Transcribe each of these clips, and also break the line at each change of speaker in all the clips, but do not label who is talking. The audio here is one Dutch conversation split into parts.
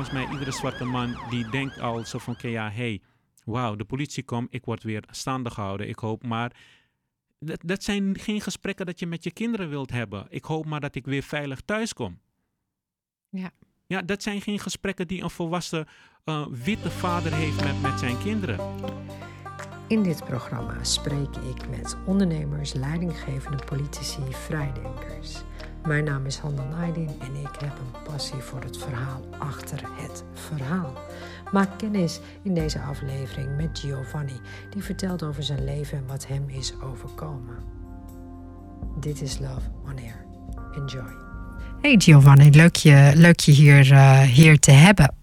Volgens mij iedere zwarte man die denkt al zo van, oké ja, hey, wauw, de politie komt, ik word weer staande gehouden. Ik hoop maar, dat, dat zijn geen gesprekken dat je met je kinderen wilt hebben. Ik hoop maar dat ik weer veilig thuis kom.
Ja.
Ja, dat zijn geen gesprekken die een volwassen uh, witte vader heeft met, met zijn kinderen.
In dit programma spreek ik met ondernemers, leidinggevende politici, vrijdenkers. Mijn naam is Hanna Naidin en ik heb een passie voor het verhaal achter het verhaal. Maak kennis in deze aflevering met Giovanni, die vertelt over zijn leven en wat hem is overkomen. Dit is Love on Air. Enjoy. Hey Giovanni, leuk je, leuk je hier, uh, hier te hebben.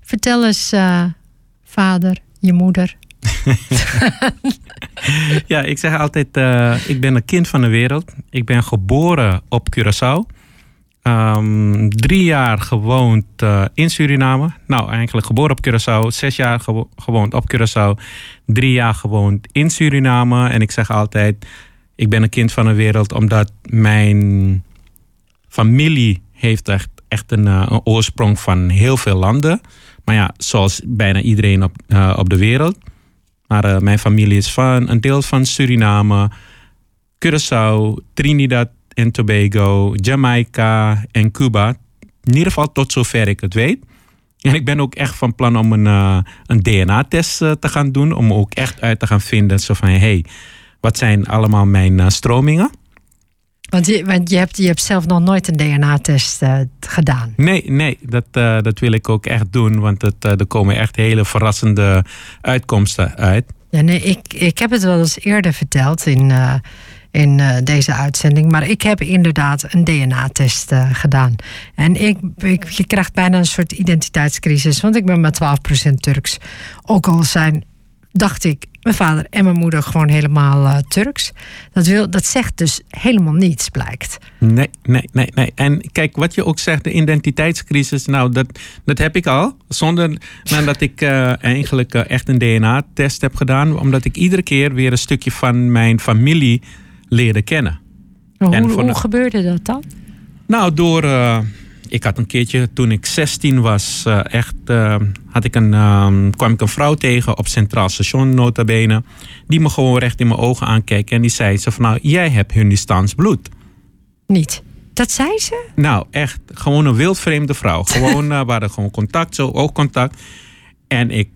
Vertel eens, uh, vader, je moeder.
ja, ik zeg altijd, uh, ik ben een kind van de wereld. Ik ben geboren op Curaçao. Um, drie jaar gewoond uh, in Suriname. Nou, eigenlijk geboren op Curaçao. Zes jaar gewo gewoond op Curaçao. Drie jaar gewoond in Suriname. En ik zeg altijd, ik ben een kind van de wereld omdat mijn familie heeft echt, echt een, een oorsprong van heel veel landen. Maar ja, zoals bijna iedereen op, op de wereld. Maar uh, mijn familie is van een deel van Suriname, Curaçao, Trinidad en Tobago, Jamaica en Cuba. In ieder geval tot zover ik het weet. En ik ben ook echt van plan om een, uh, een DNA-test uh, te gaan doen. Om ook echt uit te gaan vinden zo van... hey, wat zijn allemaal mijn stromingen?
Want, je, want je, hebt, je hebt zelf nog nooit een DNA-test gedaan.
Nee, nee dat, dat wil ik ook echt doen. Want het, er komen echt hele verrassende uitkomsten uit.
Ja, nee, ik, ik heb het wel eens eerder verteld in in deze uitzending. Maar ik heb inderdaad een DNA-test gedaan. En ik, ik, je krijgt bijna een soort identiteitscrisis. Want ik ben maar 12% Turks. Ook al zijn, dacht ik, mijn vader en mijn moeder gewoon helemaal uh, Turks. Dat, wil, dat zegt dus helemaal niets, blijkt.
Nee, nee, nee, nee. En kijk, wat je ook zegt, de identiteitscrisis. Nou, dat, dat heb ik al. Zonder dat ik eigenlijk echt een DNA-test heb gedaan. Omdat ik iedere keer weer een stukje van mijn familie leren kennen.
Hoe, en hoe gebeurde dat dan?
Nou, door. Uh, ik had een keertje toen ik 16 was, uh, echt. Uh, had ik een, kwam ik een vrouw tegen op Centraal Station, nota bene. Die me gewoon recht in mijn ogen aankeek. En die zei ze van nou, jij hebt Hundistaans bloed.
Niet. Dat zei ze?
Nou, echt. Gewoon een wildvreemde vrouw. Gewoon, we hadden gewoon contact, zo oogcontact. En ik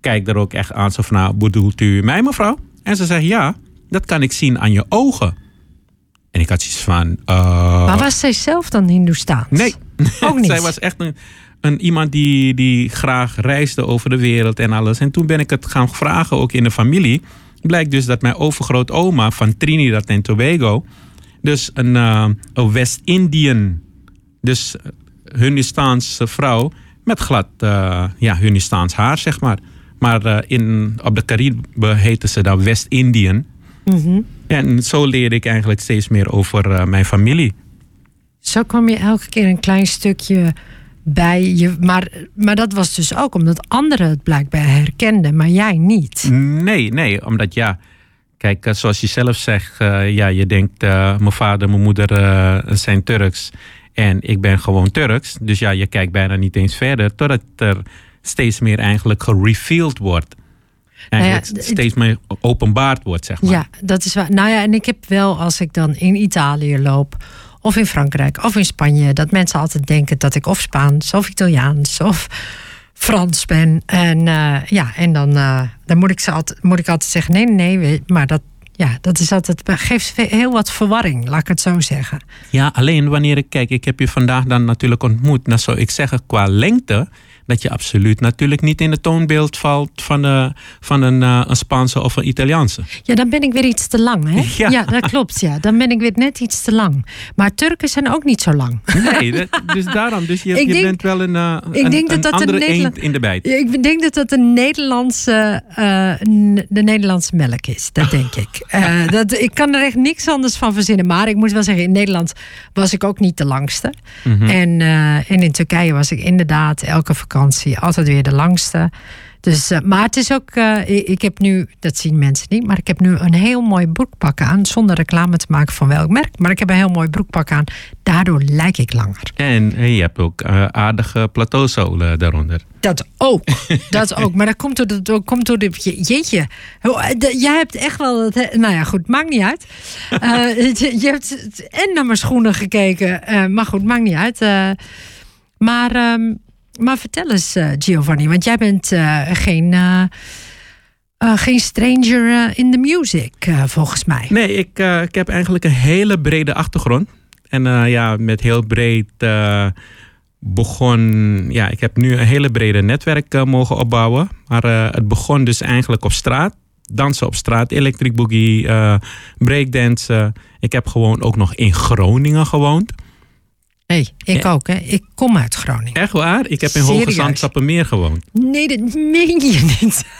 kijk er ook echt aan, zo van nou, bedoelt u mij mevrouw? En ze zegt ja dat kan ik zien aan je ogen. En ik had zoiets van. Uh...
Maar was zij zelf dan Hindoestaans?
Nee,
ook niet.
zij was echt een, een, iemand die, die graag reisde over de wereld en alles. En toen ben ik het gaan vragen, ook in de familie. Blijkt dus dat mijn overgrootoma van Trinidad en Tobago. Dus een, uh, een West-Indian. Dus Hunnistaanse vrouw met glad uh, ja, Hunnistaans haar, zeg maar. Maar in, op de Cariben heten ze dan West-Indian.
Mm -hmm.
En zo leerde ik eigenlijk steeds meer over uh, mijn familie.
Zo kwam je elke keer een klein stukje bij je. Maar, maar dat was dus ook omdat anderen het blijkbaar herkenden, maar jij niet.
Nee, nee, omdat ja. Kijk, eh, zoals je zelf zegt, uh, ja, je denkt, uh, mijn vader, mijn moeder zijn Turks. En ik ben gewoon Turks. Dus ja, je kijkt bijna niet eens verder. Totdat er steeds meer eigenlijk gerevealed wordt. Eigenlijk nou ja, steeds meer openbaard wordt, zeg maar.
Ja, dat is waar. Nou ja, en ik heb wel, als ik dan in Italië loop, of in Frankrijk, of in Spanje, dat mensen altijd denken dat ik of Spaans, of Italiaans, of Frans ben. En uh, ja, en dan, uh, dan moet, ik ze altijd, moet ik altijd zeggen: nee, nee, nee, maar dat, ja, dat is altijd, geeft heel wat verwarring, laat ik het zo zeggen.
Ja, alleen wanneer ik kijk, ik heb je vandaag dan natuurlijk ontmoet. Nou zou ik zeggen, qua lengte dat je absoluut natuurlijk niet in het toonbeeld valt van, de, van een, uh, een Spaanse of een Italiaanse.
Ja, dan ben ik weer iets te lang, hè? Ja. ja. dat klopt, ja. Dan ben ik weer net iets te lang. Maar Turken zijn ook niet zo lang.
Nee, dat, dus daarom. Dus je, je bent wel een, uh, ik een, denk dat dat andere een in de bijt.
Ik denk dat dat een Nederlandse, uh, de Nederlandse melk is. Dat denk ik. dat, ik kan er echt niks anders van verzinnen. Maar ik moet wel zeggen, in Nederland was ik ook niet de langste.
Mm -hmm.
en, en in Turkije was ik inderdaad elke vakantie altijd weer de langste. Dus, uh, maar het is ook, uh, ik heb nu, dat zien mensen niet, maar ik heb nu een heel mooi broekpak aan. Zonder reclame te maken van welk merk. Maar ik heb een heel mooi broekpak aan. Daardoor lijk ik langer.
En je hebt ook uh, aardige plateauzolen daaronder.
Dat ook. dat ook. Maar dat komt door, dat komt door de. Jeetje. Jij hebt echt wel. Het, nou ja, goed. Maakt niet uit. je hebt en naar mijn schoenen gekeken. maar goed, maakt niet uit. maar. Um, maar vertel eens, uh, Giovanni, want jij bent uh, geen, uh, geen stranger in the music, volgens mij.
Nee, ik, ik heb eigenlijk een hele brede achtergrond. En ja, met heel breed begon. Ja, ik heb nu een hele brede netwerk mogen opbouwen. Maar het begon dus eigenlijk op straat. Dansen op straat, electric boogie, breakdance. ik heb gewoon ook nog in Groningen gewoond
hey, ik ook. Hè. Ik kom uit Groningen.
Echt waar? Ik heb in Hoge Zand Sappemeer gewoond.
Nee, dat meen je niet.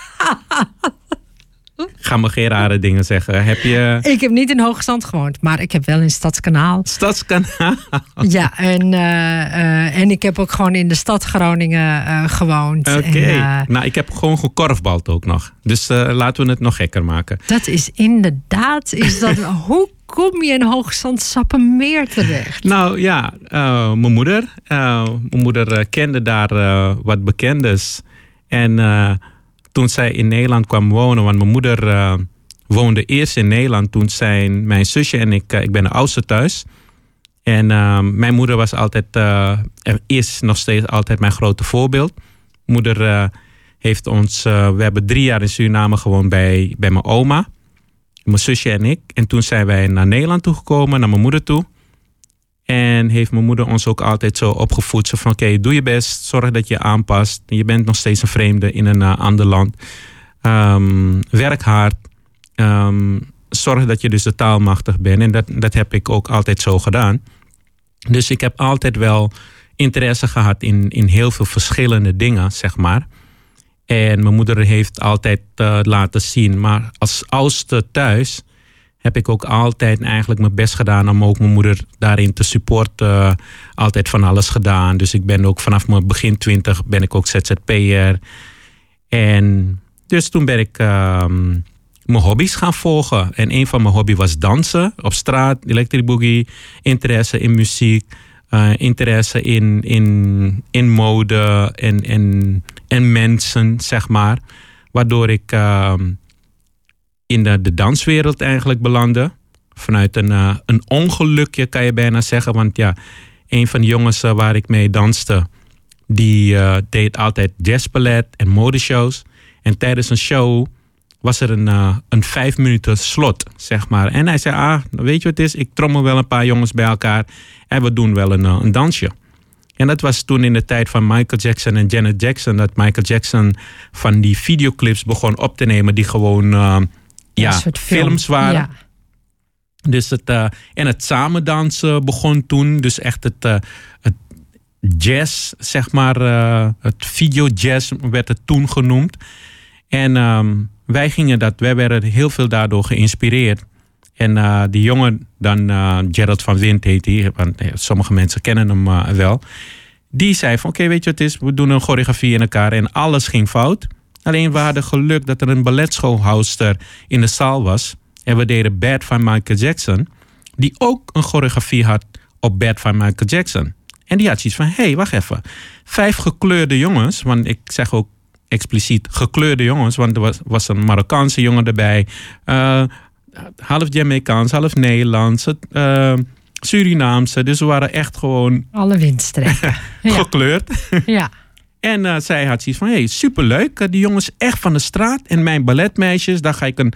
Ga me geen rare dingen zeggen. Heb je...
Ik heb niet in Hoge Zand gewoond, maar ik heb wel in Stadskanaal.
Stadskanaal?
Ja, en, uh, uh, en ik heb ook gewoon in de stad Groningen uh, gewoond.
Oké, okay. nou ik heb gewoon gekorfbald ook nog. Dus laten we het nog gekker maken.
Dat is inderdaad, is dat, hoe kom je in Hoogzand-Sappemeer terecht?
Nou ja, uh, mijn moeder. Uh, mijn moeder uh, kende daar wat bekendes. En toen zij in Nederland kwam wonen, want mijn moeder woonde eerst in Nederland. Toen zijn mijn zusje en ik, ik ben de oudste thuis. En mijn moeder was altijd, is nog steeds altijd mijn grote voorbeeld. Moeder heeft ons, we hebben drie jaar in Suriname gewoond bij, bij mijn oma mijn zusje en ik. En toen zijn wij naar Nederland toegekomen, naar mijn moeder toe. En heeft mijn moeder ons ook altijd zo opgevoed. Zo van oké, doe je best. Zorg dat je aanpast. Je bent nog steeds een vreemde in een uh, ander land. Um, werk hard. Um, zorg dat je dus de taalmachtig bent. En dat, dat heb ik ook altijd zo gedaan. Dus ik heb altijd wel interesse gehad in, in heel veel verschillende dingen, zeg maar. En mijn moeder heeft altijd uh, laten zien. Maar als oudste thuis heb ik ook altijd eigenlijk mijn best gedaan om ook mijn moeder daarin te supporten. altijd van alles gedaan. Dus ik ben ook vanaf mijn begin twintig ben ik ook ZZP'er. En dus toen ben ik uh, mijn hobby's gaan volgen. En een van mijn hobby's was dansen op straat, electric boogie, interesse in muziek. Uh, interesse in, in, in mode en, en en mensen, zeg maar. Waardoor ik uh, in de, danswereld eigenlijk belandde. Vanuit een, uh, een ongelukje kan je bijna zeggen. Want ja, een van de jongens uh, waar ik mee danste, die uh, deed altijd jazzballet en modeshows. En tijdens een show was er een, een vijf minuten slot, zeg maar. En hij zei, ah, weet je wat het is? Ik trommel wel een paar jongens bij elkaar en we doen wel een, een dansje. En dat was toen in de tijd van Michael Jackson en Janet Jackson. Dat Michael Jackson van die videoclips begon op te nemen. Die gewoon uh, ja, films waren. Ja. Dus het, uh, en het samen dansen begon toen. Dus echt het, uh, het jazz, zeg maar. het videojazz werd het toen genoemd. En um, wij gingen dat, wij werden heel veel daardoor geïnspireerd. En uh, die jongen, dan uh, Gerald van Wind heet hij, want sommige mensen kennen hem wel. Die zei van oké, weet je wat het is? We doen een choreografie in elkaar en alles ging fout. Alleen we hadden geluk dat er een balletschoolhouster in de zaal was. En we deden Bad van Michael Jackson. Die ook een choreografie had op Bad van Michael Jackson. En die had zoiets van, hé, hey, wacht even. Vijf gekleurde jongens, want ik zeg ook expliciet gekleurde jongens, want er was, was een Marokkaanse jongen erbij. Half Jamaicaans, half Nederlands, uh, Surinaamse. Dus we waren echt gewoon...
Alle windstreken.
gekleurd.
ja.
En uh, zij had zoiets van, hey, superleuk. Die jongens echt van de straat. En mijn balletmeisjes, daar ga ik een,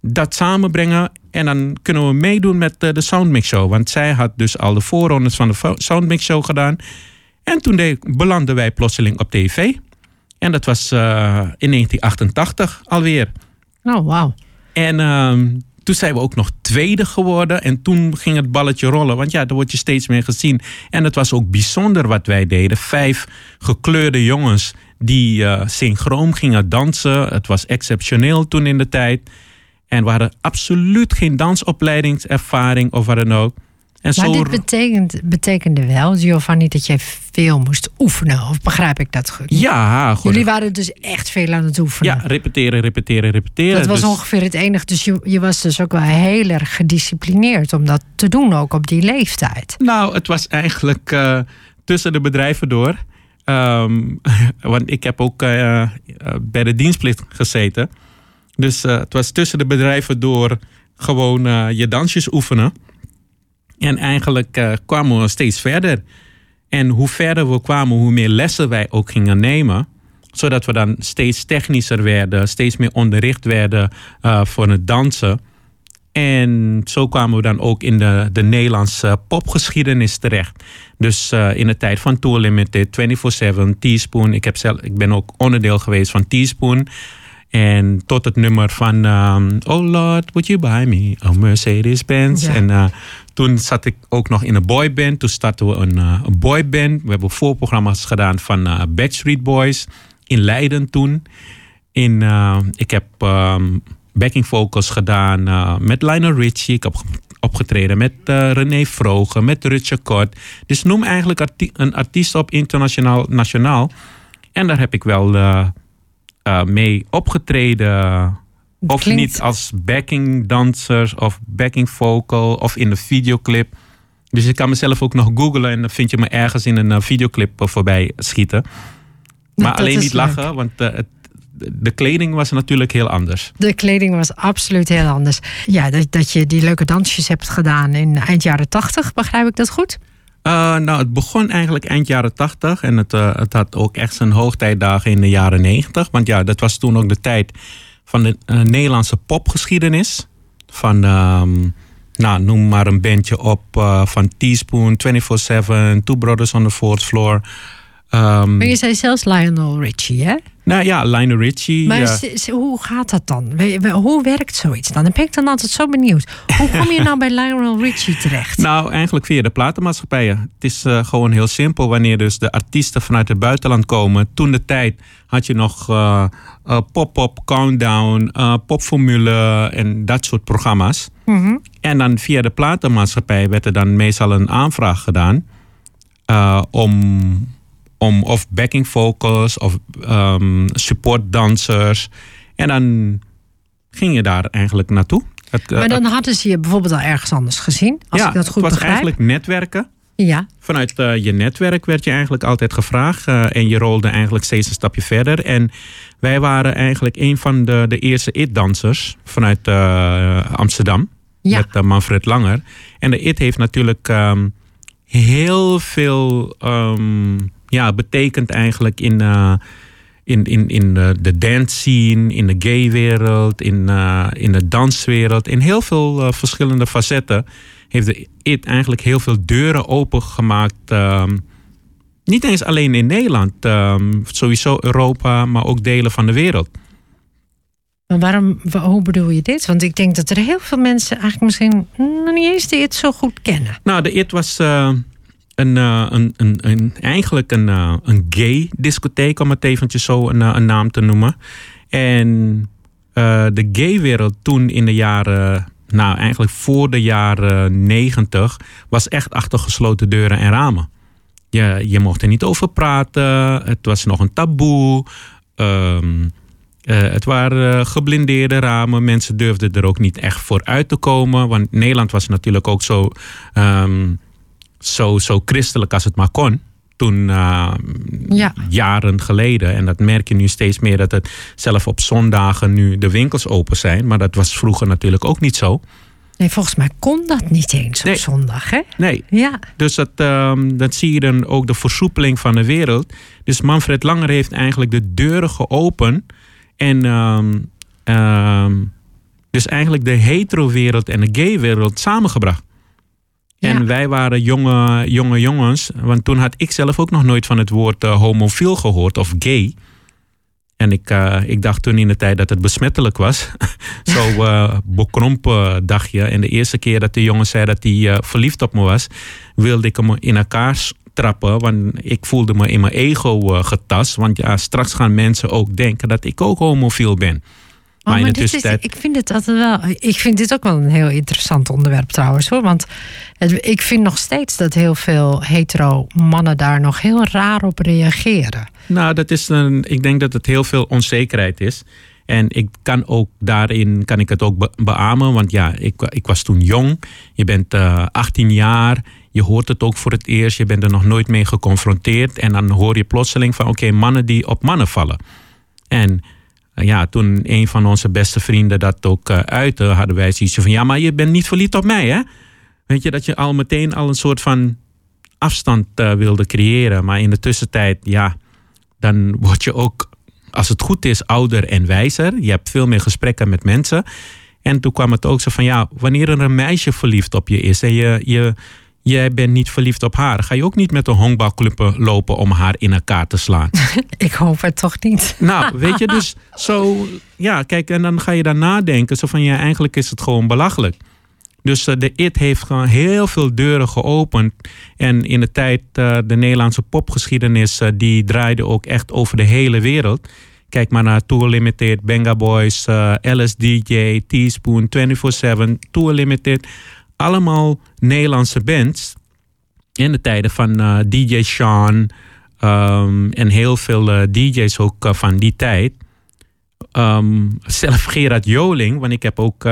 dat samenbrengen. En dan kunnen we meedoen met uh, de Soundmix Show. Want zij had dus al de voorrondes van de Soundmix Show gedaan. En toen de, belanden wij plotseling op tv. En dat was uh, in 1988 alweer.
Oh, wauw.
En uh, toen zijn we ook nog tweede geworden. En toen ging het balletje rollen. Want ja, er wordt je steeds meer gezien. En het was ook bijzonder wat wij deden. Vijf gekleurde jongens die uh, synchroon gingen dansen. Het was exceptioneel toen in de tijd. En we hadden absoluut geen dansopleidingservaring of wat dan ook.
En maar dit betekent, betekende wel, Giovanni, dat jij veel moest oefenen. Of begrijp ik dat goed?
Ja, goed.
Jullie waren dus echt veel aan het oefenen.
Ja, repeteren, repeteren, repeteren.
Dat was dus- ongeveer het enige. Dus je, je was dus ook wel heel erg gedisciplineerd om dat te doen, ook op die leeftijd.
Nou, het was eigenlijk uh, tussen de bedrijven door. Um, want ik heb ook uh, bij de dienstplicht gezeten. Dus uh, het was tussen de bedrijven door gewoon je dansjes oefenen. En eigenlijk uh, kwamen we steeds verder. En hoe verder we kwamen, hoe meer lessen wij ook gingen nemen. Zodat we dan steeds technischer werden, steeds meer onderricht werden uh, voor het dansen. En zo kwamen we dan ook in de, de Nederlandse popgeschiedenis terecht. Dus uh, in de tijd van Tour Limited, 24-7, Teaspoon. Ik, heb zelf, ik ben ook onderdeel geweest van Teaspoon. En tot het nummer van um, Oh Lord, would you buy me a Mercedes-Benz? Ja. En uh, toen zat ik ook nog in een boyband. Toen startten we een, uh, een boyband. We hebben voorprogramma's gedaan van uh, Backstreet Boys. In Leiden toen. In, ik heb um, backing vocals gedaan met Lionel Richie. Ik heb opgetreden met René Vrogen, met Rutje Kort. Dus noem eigenlijk een artiest op internationaal, nationaal. En daar heb ik wel mee opgetreden of niet als backing danser of backing vocal of in de videoclip. Dus ik kan mezelf ook nog googlen en dan vind je me ergens in een uh, videoclip uh, voorbij schieten. Maar alleen niet lachen, want uh, het, de kleding was natuurlijk heel anders.
De kleding was absoluut heel anders. Ja, dat, dat je die leuke dansjes hebt gedaan in eind jaren tachtig, begrijp ik dat goed?
Uh, nou, het begon eigenlijk eind jaren 80 en het, uh, het had ook echt zijn hoogtijdagen in de jaren 90. Want ja, dat was toen ook de tijd van de uh, Nederlandse popgeschiedenis. Van, um, nou, noem maar een bandje op uh, van Teaspoon, 24-7, Two Brothers on the Fourth Floor.
Um, maar je zei zelfs Lionel Richie, hè?
Nou ja, Lionel Richie.
Maar
ja.
hoe gaat dat dan? Hoe werkt zoiets dan? Dan ben ik dan altijd zo benieuwd. Hoe kom je nou bij Lionel Richie terecht?
Nou, eigenlijk via de platenmaatschappijen. Het is uh, gewoon heel simpel. Wanneer dus de artiesten vanuit het buitenland komen. Toen de tijd had je nog uh, uh, pop-up, countdown, popformule en dat soort programma's. Mm -hmm. En dan via de platenmaatschappij werd er dan meestal een aanvraag gedaan. om om of backing vocals of um, support dansers. En dan ging je daar eigenlijk naartoe.
Het, maar dan hadden ze je bijvoorbeeld al ergens anders gezien, als
ja,
ik dat goed
het was
begrijp.
eigenlijk netwerken.
Ja.
Vanuit uh, je netwerk werd je eigenlijk altijd gevraagd. Uh, en je rolde eigenlijk steeds een stapje verder. En wij waren eigenlijk een van de, de eerste IT-dansers vanuit uh, Amsterdam. Ja. Met Manfred Langer. En de IT heeft natuurlijk um, heel veel um, ja, betekent eigenlijk in, uh, in, in, in de, de dance scene, in de gay-wereld, in, uh, in de danswereld, in heel veel uh, verschillende facetten. Heeft de IT eigenlijk heel veel deuren opengemaakt. Um, niet eens alleen in Nederland, um, sowieso Europa, maar ook delen van de wereld.
Maar waarom, hoe bedoel je dit? Want ik denk dat er heel veel mensen eigenlijk misschien nog niet eens de IT zo goed kennen.
Nou, de IT was een, uh, een, een, een, eigenlijk een, uh, een gay discotheek, om het eventjes zo een, een naam te noemen. En de gaywereld toen in de jaren, nou eigenlijk voor de jaren negentig, was echt achter gesloten deuren en ramen. Je, je mocht er niet over praten, het was nog een taboe. Um, het waren geblindeerde ramen. Mensen durfden er ook niet echt voor uit te komen. Want Nederland was natuurlijk ook zo um, zo, zo christelijk als het maar kon. Toen uh, ja. jaren geleden. En dat merk je nu steeds meer dat het zelf op zondagen nu de winkels open zijn. Maar dat was vroeger natuurlijk ook niet zo.
Nee, volgens mij kon dat niet eens op zondag, hè?
Nee.
Ja.
Dus dat, um, dat zie je dan ook de versoepeling van de wereld. Dus Manfred Langer heeft eigenlijk de deuren geopend. En um, um, dus eigenlijk de hetero-wereld en de gay-wereld samengebracht. En wij waren jonge, jonge jongens. Want toen had ik zelf ook nog nooit van het woord uh, homofiel gehoord of gay. En ik, uh, ik dacht toen in de tijd dat het besmettelijk was. Zo uh, bekrompen dacht je. En de eerste keer dat de jongen zei dat hij verliefd op me was, wilde ik hem in elkaar trappen. Want ik voelde me in mijn ego getast. Want ja, straks gaan mensen ook denken dat ik ook homofiel ben.
Maar, maar dit is, ik vind het altijd wel. Ik vind dit ook wel een heel interessant onderwerp trouwens hoor. Want het, ik vind nog steeds dat heel veel hetero mannen daar nog heel raar op reageren.
Nou, dat is een. Ik denk dat het heel veel onzekerheid is. En ik kan ook daarin kan ik het ook beamen. Want ja, ik, ik was toen jong. Je bent uh, eh, 18 jaar. Je hoort het ook voor het eerst. Je bent er nog nooit mee geconfronteerd. En dan hoor je plotseling van oké, mannen die op mannen vallen. En ja, toen een van onze beste vrienden dat ook uh, uitte, hadden wij zoiets van: ja, maar je bent niet verliefd op mij, hè? Weet je dat je al meteen al een soort van afstand uh, wilde creëren. Maar in de tussentijd, ja, dan word je ook, als het goed is, ouder en wijzer. Je hebt veel meer gesprekken met mensen. En toen kwam het ook zo van: ja, wanneer er een meisje verliefd op je is en je. je jij bent niet verliefd op haar. Ga je ook niet met een honkbalclub lopen om haar in elkaar te slaan?
Ik hoop het toch niet.
Nou, weet je, dus zo, ja, kijk, en dan ga je daar nadenken. Zo van, ja, eigenlijk is het gewoon belachelijk. Dus uh, de IT heeft gewoon heel veel deuren geopend. En in de tijd, uh, de Nederlandse popgeschiedenis, uh, die draaide ook echt over de hele wereld. Kijk maar naar Tour Limited, Benga Boys, LSDJ, Teaspoon, 24-7, Tour Limited allemaal Nederlandse bands. In de tijden van uh, eh, DJ Sean um, en heel veel uh, DJ's ook uh, van die tijd. Um, zelf Gerard Joling, want ik heb ook.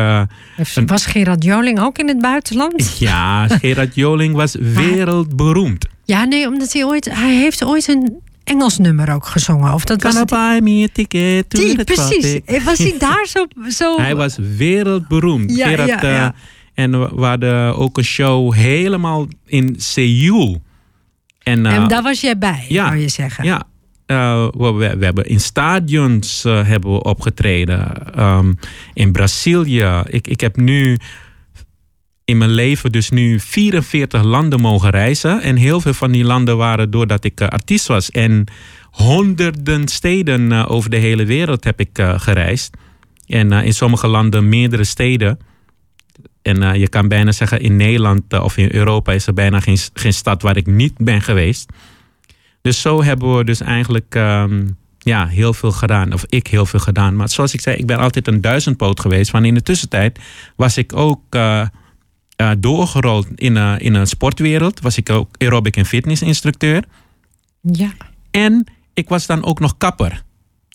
was Gerard Joling ook in het buitenland?
Ja, Gerard Joling was wereldberoemd.
Ja, nee, omdat hij ooit. Hij heeft ooit een Engels nummer ook gezongen. Of dat
was buy me a ticket to
die, precies. Was hij daar zo, zo...
Hij was wereldberoemd. Ja, Gerard, ja, ja. En we hadden ook een show helemaal in Seoul.
En, en eh, daar was jij bij, ja, zou je zeggen?
Ja, uh, we, we, hebben in stadions uh, hebben we opgetreden. Um, in Brazilië. Ik, ik heb nu in mijn leven dus nu 44 landen mogen reizen. En heel veel van die landen waren doordat ik artiest was. En honderden steden over de hele wereld heb ik gereisd. En in sommige landen meerdere steden. En uh, je kan bijna zeggen, in Nederland uh, of in Europa is er bijna geen, geen stad waar ik niet ben geweest. Dus zo hebben we dus eigenlijk um, ja, heel veel gedaan. Of ik heel veel gedaan. Maar zoals ik zei, ik ben altijd een duizendpoot geweest. Want in de tussentijd was ik ook uh, doorgerold in, in een sportwereld. Was ik ook aerobic en fitness instructeur.
Ja.
En ik was dan ook nog kapper.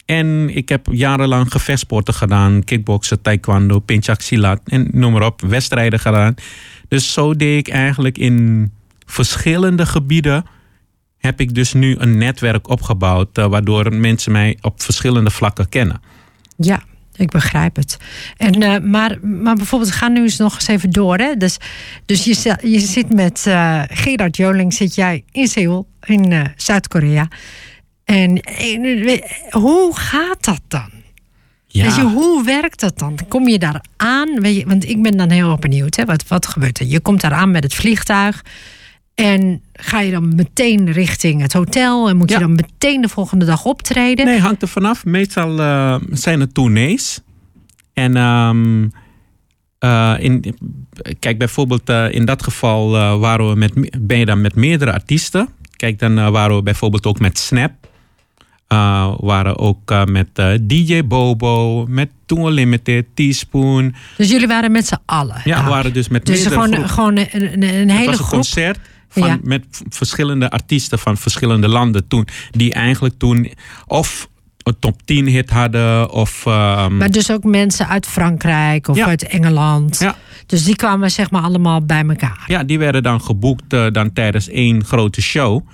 En ik heb jarenlang gevechtsporten gedaan. Kickboksen, taekwondo, pinchak silat en noem maar op. Wedstrijden gedaan. Dus zo deed ik eigenlijk in verschillende gebieden... heb ik dus nu een netwerk opgebouwd... Uh, waardoor mensen mij op verschillende vlakken kennen.
Ja, ik begrijp het. En, uh, maar, maar bijvoorbeeld, ga nu eens nog eens even door. Hè? Dus, dus je, je zit met uh, Gerard Joling, zit jij in Seoul, in Zuid-Korea... En, hoe gaat dat dan? Ja. Weet je, hoe werkt dat dan? Kom je daar aan? Weet je, want ik ben dan heel erg benieuwd. Hè? Wat, wat gebeurt er? Je komt daar aan met het vliegtuig. En ga je dan meteen richting het hotel? En moet je dan meteen de volgende dag optreden?
Nee, hangt er vanaf. Meestal uh, zijn het tournees. En um, uh, in, kijk, bijvoorbeeld uh, in dat geval waren we met, ben je dan met meerdere artiesten. Kijk, dan waren we bijvoorbeeld ook met Snap. Uh, waren ook uh, met uh, eh, DJ Bobo, met Toon Limited, Teaspoon.
Dus jullie waren met z'n allen?
Ja, we waren dus met
dus gewoon, gewoon een, een, een hele Het
was een concert van, ja. met verschillende artiesten van verschillende landen toen. Die eigenlijk toen of een top 10 hit hadden. Of, um...
Maar dus ook mensen uit Frankrijk of uit Engeland. Ja. Dus die kwamen zeg maar allemaal bij elkaar.
Ja, die werden dan geboekt dan tijdens één grote show.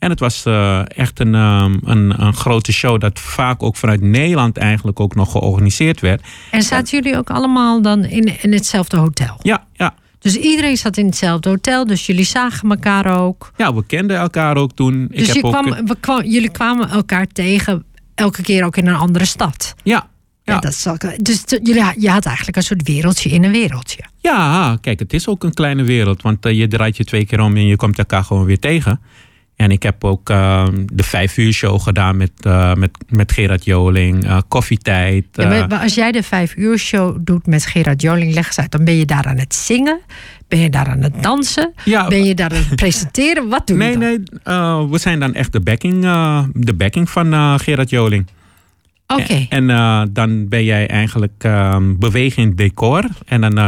En het was uh, echt een, um, een, een, grote show dat vaak ook vanuit Nederland eigenlijk ook nog georganiseerd werd.
En zaten jullie ook allemaal dan in, in hetzelfde hotel?
Ja, ja.
Dus iedereen zat in hetzelfde hotel, dus jullie zagen elkaar ook?
Ja, we kenden elkaar ook toen.
Dus Ik heb kwam, ook... we kwam, jullie kwamen elkaar tegen elke keer ook in een andere stad?
Ja, ja.
dat is ook, dus jullie, je had eigenlijk een soort wereldje in een wereldje.
Ja, kijk, het is ook een kleine wereld. Want uh, je draait je twee keer om en je komt elkaar gewoon weer tegen. En ik heb ook uh, de vijf uur show gedaan met, uh, met, met Gerard Joling, uh, koffietijd.
Ja, maar als jij de vijf uur show doet met Gerard Joling, leg eens uit, dan ben je daar aan het zingen? Ben je daar aan het dansen? Ja, ben je daar aan het presenteren? Wat doe
nee,
je
dan? Nee, we zijn dan echt de backing, de backing van Gerard Joling.
Oké.
En eh, dan ben jij eigenlijk ehm, bewegend decor. En dan eh,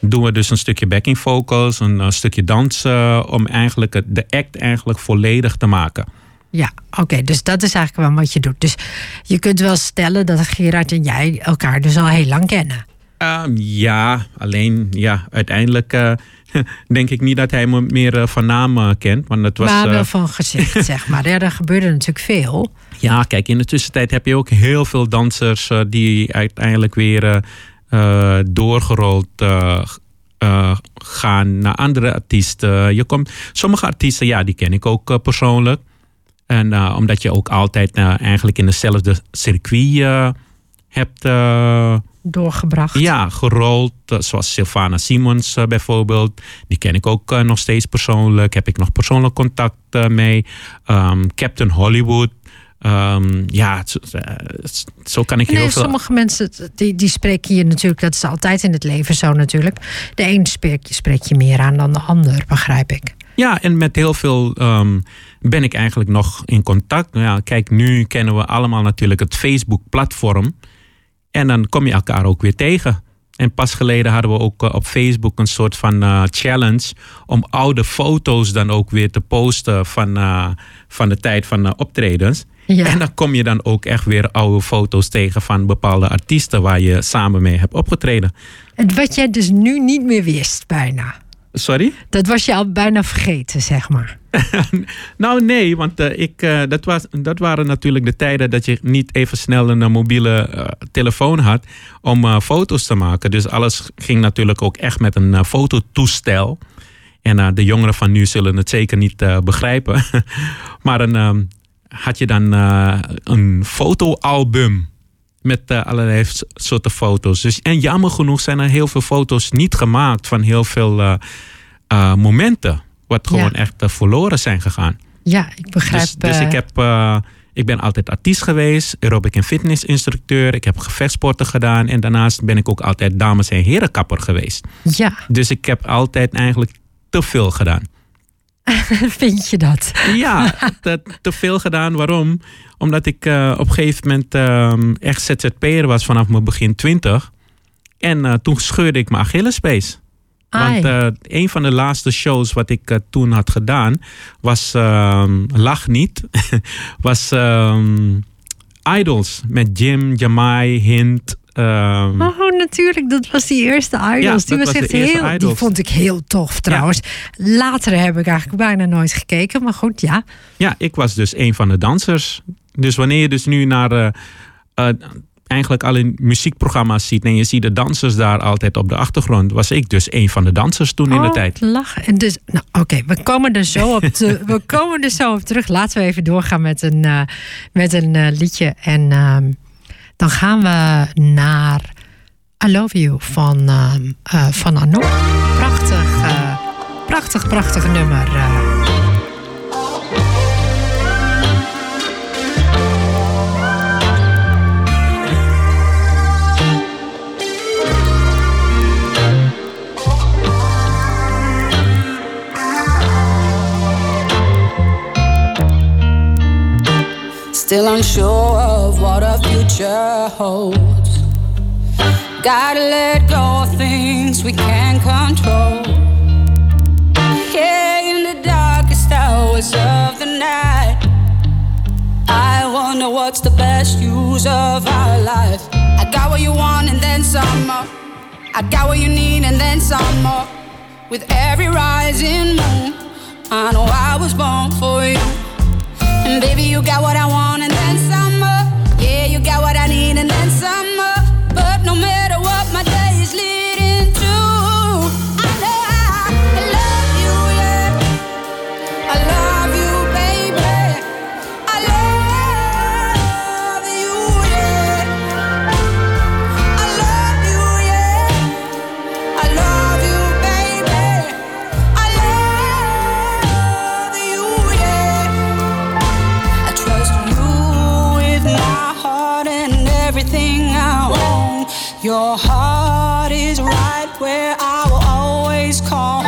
doen we dus een stukje backing vocals, een, eh, stukje dansen. om eigenlijk het, de act eigenlijk volledig te maken.
Ja, oké. dus dat is eigenlijk wel wat je doet. Dus je kunt wel stellen dat Gerard en jij elkaar dus al heel lang kennen.
Ehm, ja, alleen ja, uiteindelijk eh, denk ik niet dat hij me meer eh, van naam eh, kent. Want het was,
maar wel
eh,
van gezicht, zeg maar. Ja, er gebeurde natuurlijk veel.
Ja, kijk, in de tussentijd heb je ook heel veel dansers eh, die uiteindelijk weer eh, doorgerold eh, eh, gaan naar andere artiesten. Je komt, sommige artiesten, ja, die ken ik ook persoonlijk. En omdat je ook altijd eigenlijk in dezelfde circuit hebt
Doorgebracht.
ja, gerold. zoals Sylvana Simons bijvoorbeeld. Die ken ik ook nog steeds persoonlijk. Heb ik nog persoonlijk contact mee. Ehm, Captain Hollywood. Ehm, ja, zo, eh, zo kan ik heel
Nee,
veel...
sommige mensen die, die spreken je natuurlijk, dat is altijd in het leven zo natuurlijk. De een spreek je, spreek je meer aan dan de ander, begrijp ik.
Ja, en met heel veel ehm, ben ik eigenlijk nog in contact. Nou Ja, kijk, nu kennen we allemaal natuurlijk het Facebook-platform. En dan kom je elkaar ook weer tegen. En pas geleden hadden we ook eh, op Facebook een soort van eh, challenge om oude foto's dan ook weer te posten van, van de tijd van eh, optredens.
Ja.
En dan kom je dan ook echt weer oude foto's tegen van bepaalde artiesten waar je samen mee hebt opgetreden.
En wat jij dus nu niet meer wist, bijna.
Sorry?
Dat was je al bijna vergeten, zeg maar.
Nou nee, want eh, ik, eh, dat, was, dat waren natuurlijk de tijden dat je niet even snel een eh, mobiele telefoon had om foto's te maken. Dus alles ging natuurlijk ook echt met een fototoestel. En de jongeren van nu zullen het zeker niet begrijpen. maar een, ehm, had je dan eh, een fotoalbum met eh, allerlei soorten foto's. Dus, en jammer genoeg zijn er heel veel foto's niet gemaakt van heel veel eh, momenten. Wat
Ja.
gewoon echt verloren zijn gegaan.
Ja, ik begrijp.
Dus, dus ik, heb, ik ben altijd artiest geweest, aerobic en fitness instructeur. Ik heb gevechtsporten gedaan. En daarnaast ben ik ook altijd dames- en herenkapper geweest.
Ja,
Dus ik heb altijd eigenlijk te veel gedaan.
vind je dat?
Ja, te, te veel gedaan. Waarom? Omdat ik eh, op een gegeven moment ehm, echt ZZP'er was vanaf mijn begin 20. En eh, toen scheurde ik mijn Achillespees. Want eh, een van de laatste shows wat ik toen had gedaan was ehm, Lach niet. was ehm, Idols met Jim, Jamai, Hint. Ehm,
Oh, natuurlijk. Dat was die eerste Idols.
Ja,
die was echt heel. Die vond ik heel tof trouwens. Later heb ik eigenlijk bijna nooit gekeken. Maar goed, ja.
Ja, ik was dus een van de dansers. Dus wanneer je dus nu naar eh, eh, eigenlijk alle muziekprogramma's ziet en je ziet de dansers daar altijd op de achtergrond, was ik dus een van de dansers toen in de
Oh,
tijd.
Lachen. En dus, nou, oké, we komen er zo op. te- we komen er zo op terug. Laten we even doorgaan met een, eh, met een liedje. En ehm, dan gaan we naar I Love You van, eh, van Anouk. Prachtig, eh, prachtig, prachtig nummer.
Still unsure of what our future holds. Gotta let go of things we can't control. Yeah, in the darkest hours of the night, I wonder what's the best use of our life. I got what you want and then some more. I got what you need and then some more. With every rising moon, I know I was born for you. And baby, you got what I want and then some more. Yeah, you got what I need and then some more. Your heart is right where I will always call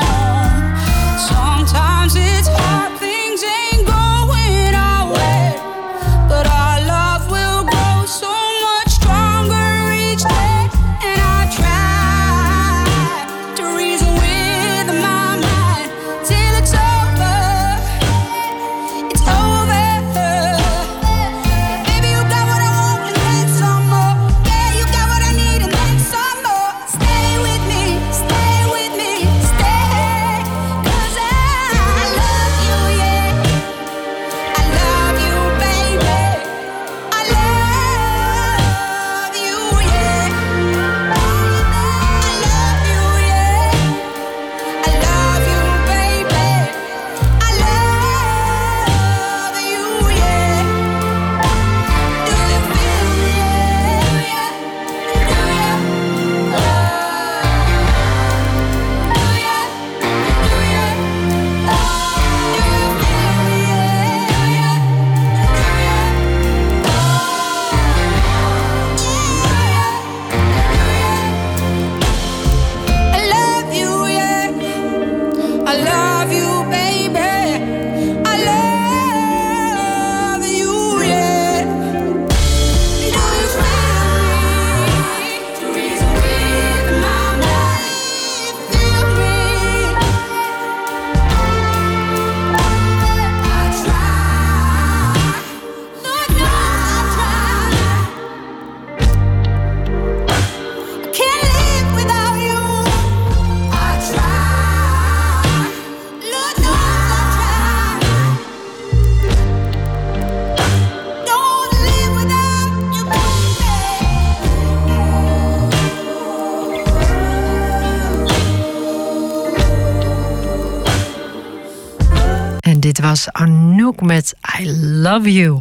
Met I Love You.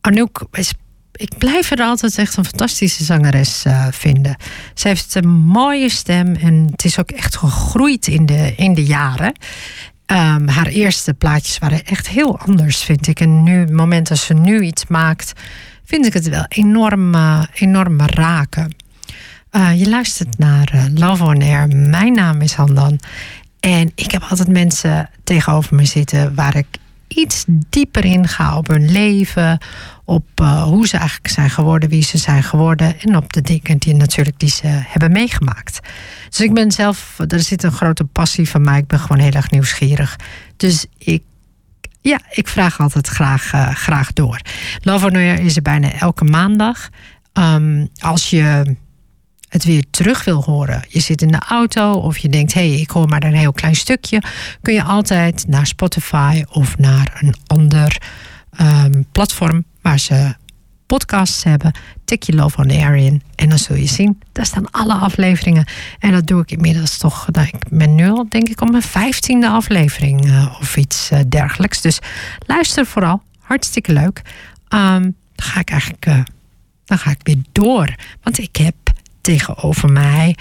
Anouk is ik blijf er altijd echt een fantastische zangeres uh, vinden. Ze heeft een mooie stem en het is ook echt gegroeid in de, in de jaren. Um, haar eerste plaatjes waren echt heel anders, vind ik. En nu, het moment dat ze nu iets maakt, vind ik het wel enorm, uh, enorm raken. Uh, je luistert naar Love on Air. Mijn naam is Handan. En ik heb altijd mensen tegenover me zitten waar ik iets dieper in ga op hun leven, op uh, hoe ze eigenlijk zijn geworden, wie ze zijn geworden en op de dingen die natuurlijk die ze hebben meegemaakt. Dus ik ben zelf, er zit een grote passie van mij. Ik ben gewoon heel erg nieuwsgierig. Dus ik, ja, ik vraag altijd graag, uh, graag door. Love is er bijna elke maandag. Um, als je het weer terug wil horen, je zit in de auto of je denkt, hé, hey, ik hoor maar een heel klein stukje, kun je altijd naar Spotify of naar een ander um, platform waar ze podcasts hebben. Tik je Love on Air in en dan zul je zien, daar staan alle afleveringen. En dat doe ik inmiddels toch, nou, ik ben nu al denk ik op mijn vijftiende aflevering uh, of iets uh, dergelijks. Dus luister vooral, hartstikke leuk. Um, dan ga ik eigenlijk, uh, dan ga ik weer door. Want ik heb tegenover mij,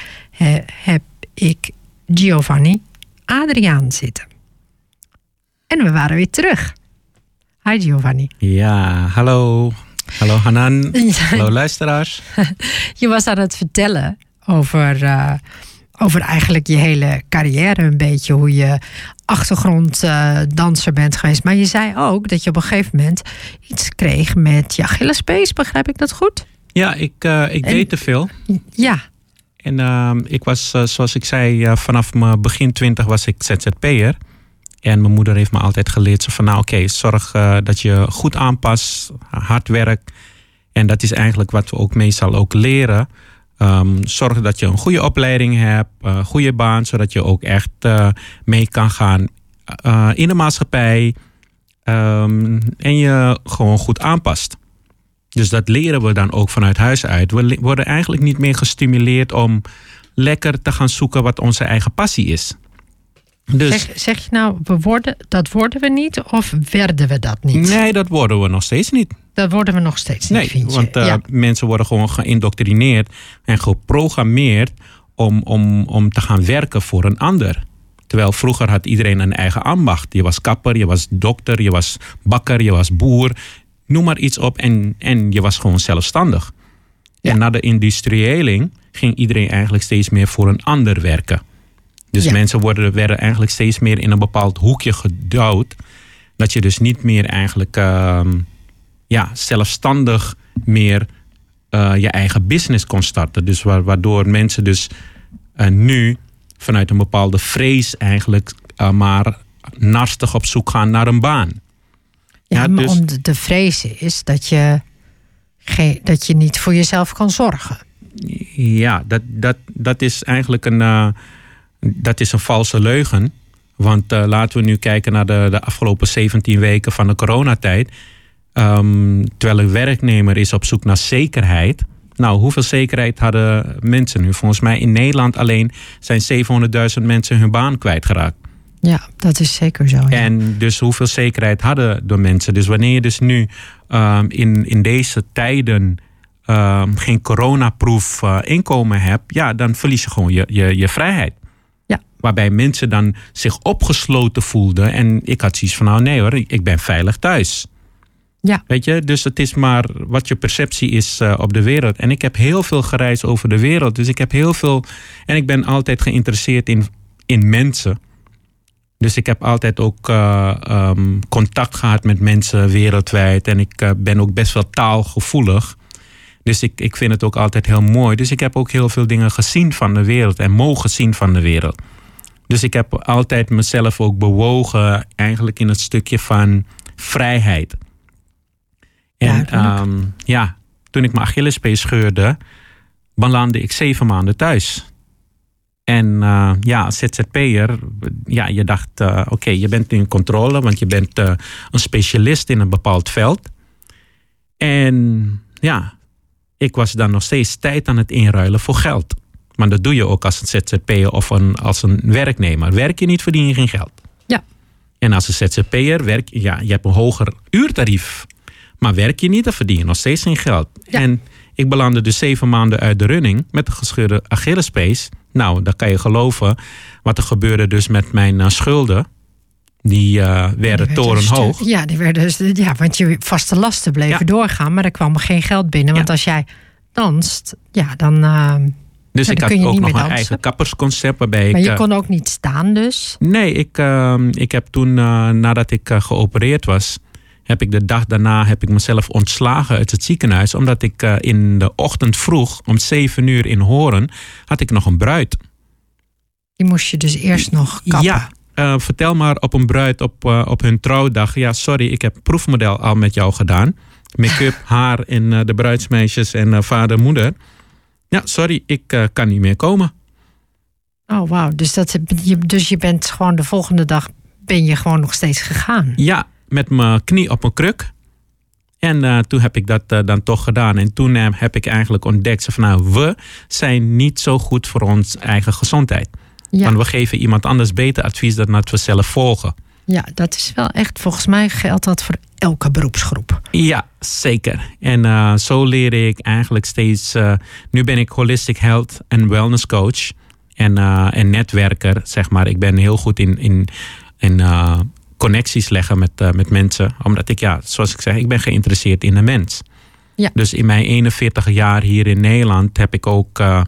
heb ik Giovanni Adriaan zitten. En we waren weer terug. Hi Giovanni.
Ja, hallo. Hallo Hanan. hallo luisteraars.
je was aan het vertellen over, uh, over eigenlijk je hele carrière. Een beetje hoe je achtergronddanser uh, bent geweest. Maar je zei ook dat je op een gegeven moment iets kreeg met je Achillespees. Begrijp ik dat goed?
Ja, ik, uh, ik deed te veel.
Ja.
En uh, ik was, uh, zoals ik zei, vanaf mijn begin twintig was ik ZZP'er. En mijn moeder heeft me altijd geleerd van nou oké, okay, zorg dat je goed aanpast, hard werkt. En dat is eigenlijk wat we ook meestal ook leren. Um, zorg dat je een goede opleiding hebt, een goede baan, zodat je ook echt mee kan gaan in de maatschappij. Um, en je gewoon goed aanpast. Dus dat leren we dan ook vanuit huis uit. We worden eigenlijk niet meer gestimuleerd om lekker te gaan zoeken wat onze eigen passie is.
Dus, zeg, zeg, je nou, we worden, dat worden we niet of werden we dat niet?
Nee, dat worden we nog steeds niet.
Dat worden we nog steeds niet,
nee,
vind
je? want uh, mensen worden gewoon geïndoctrineerd en geprogrammeerd om, om, om te gaan werken voor een ander. Terwijl vroeger had iedereen een eigen ambacht. Je was kapper, je was dokter, je was bakker, je was boer. Noem maar iets op en, en je was gewoon zelfstandig. Ja. En na de industriëling ging iedereen eigenlijk steeds meer voor een ander werken. Dus mensen worden, werden eigenlijk steeds meer in een bepaald hoekje gedouwd. Dat je dus niet meer eigenlijk uh, ja, zelfstandig meer uh, je eigen business kon starten. Dus waardoor mensen dus uh, nu vanuit een bepaalde vrees eigenlijk uh, maar narstig op zoek gaan naar een baan.
Ja, ja maar dus, om de vrees is dat je, dat je niet voor jezelf kan zorgen.
Ja, dat, dat, dat is eigenlijk een dat is een valse leugen. Want uh, laten we nu kijken naar de, de afgelopen 17 weken van de coronatijd. Um, terwijl een werknemer is op zoek naar zekerheid. Nou, hoeveel zekerheid hadden mensen nu? Volgens mij in Nederland alleen zijn 700.000 mensen hun baan kwijtgeraakt.
Ja, dat is zeker zo. Ja.
En dus hoeveel zekerheid hadden de mensen? Dus wanneer je dus nu um, in, in deze tijden um, geen coronaproof uh, inkomen hebt, ja, dan verlies je gewoon je, je, je vrijheid. Waarbij mensen dan zich opgesloten voelden. En ik had zoiets van, nou nee hoor, ik ben veilig thuis.
Ja.
Weet je, dus het is maar wat je perceptie is uh, op de wereld. En ik heb heel veel gereisd over de wereld. Dus ik heb heel veel. En ik ben altijd geïnteresseerd in, in mensen. Dus ik heb altijd ook uh, um, contact gehad met mensen wereldwijd. En ik uh, ben ook best wel taalgevoelig. Dus ik, ik vind het ook altijd heel mooi. Dus ik heb ook heel veel dingen gezien van de wereld en mogen zien van de wereld. Dus ik heb altijd mezelf ook bewogen, eigenlijk in het stukje van vrijheid. En ja, um, ja toen ik mijn Achillespees scheurde, belandde ik zeven maanden thuis. En uh, ja, als ZZP'er, ja, je dacht, uh, oké, okay, je bent in controle, want je bent uh, een specialist in een bepaald veld. En ja, ik was dan nog steeds tijd aan het inruilen voor geld. Maar dat doe je ook als een ZZP'er of een, als een werknemer. Werk je niet, verdien je geen geld.
Ja.
En als een ZZP'er werk ja, je hebt een hoger uurtarief. Maar werk je niet, dan verdien je nog steeds geen geld.
Ja.
En ik belandde dus zeven maanden uit de running met een gescheurde Achillespees. Nou, dan kan je geloven wat er gebeurde dus met mijn eh, schulden. Die eh, werden
Die werden
torenhoog.
Ja, die werden dus, ja, want je vaste lasten bleven
Ja.
doorgaan, maar er kwam geen geld binnen. Want
Ja.
als jij danst, ja, dan. eh,
Dus
Ja,
ik had ook nog een eigen kappersconcept waarbij
maar
ik...
je kon ook niet staan, dus.
Nee, ik, ehm, ik heb toen, nadat ik geopereerd was, heb ik de dag daarna heb ik mezelf ontslagen uit het ziekenhuis. Omdat ik eh, in de ochtend vroeg, om 7 uur in Horen, had ik nog een bruid.
Die moest je dus eerst nog kappen.
Ja, eh, vertel maar op een bruid op, eh, op hun trouwdag. Ja, sorry, ik heb proefmodel al met jou gedaan. Make-up, haar en de bruidsmeisjes en vader, moeder. Ja, sorry, ik kan niet meer komen.
Oh, wauw. Dus, dat, je, dus je bent gewoon de volgende dag ben je gewoon nog steeds gegaan.
Ja, met mijn knie op een kruk. En eh, toen heb ik dat eh, dan toch gedaan. En toen eh, heb ik eigenlijk ontdekt van nou, we zijn niet zo goed voor ons eigen gezondheid.
Ja,
Want we geven iemand anders beter advies dan dat we zelf volgen.
ja, dat is wel echt, volgens mij geldt dat voor elke beroepsgroep.
Ja, zeker. En zo leer ik eigenlijk steeds. nu ben ik holistic health en wellness coach. En, en netwerker, zeg maar. Ik ben heel goed in, in, in connecties leggen met, eh, met mensen. Omdat ik, ja, zoals ik zeg, ik ben geïnteresseerd in de mens.
Ja.
Dus in mijn 41 jaar hier in Nederland heb ik ook eh,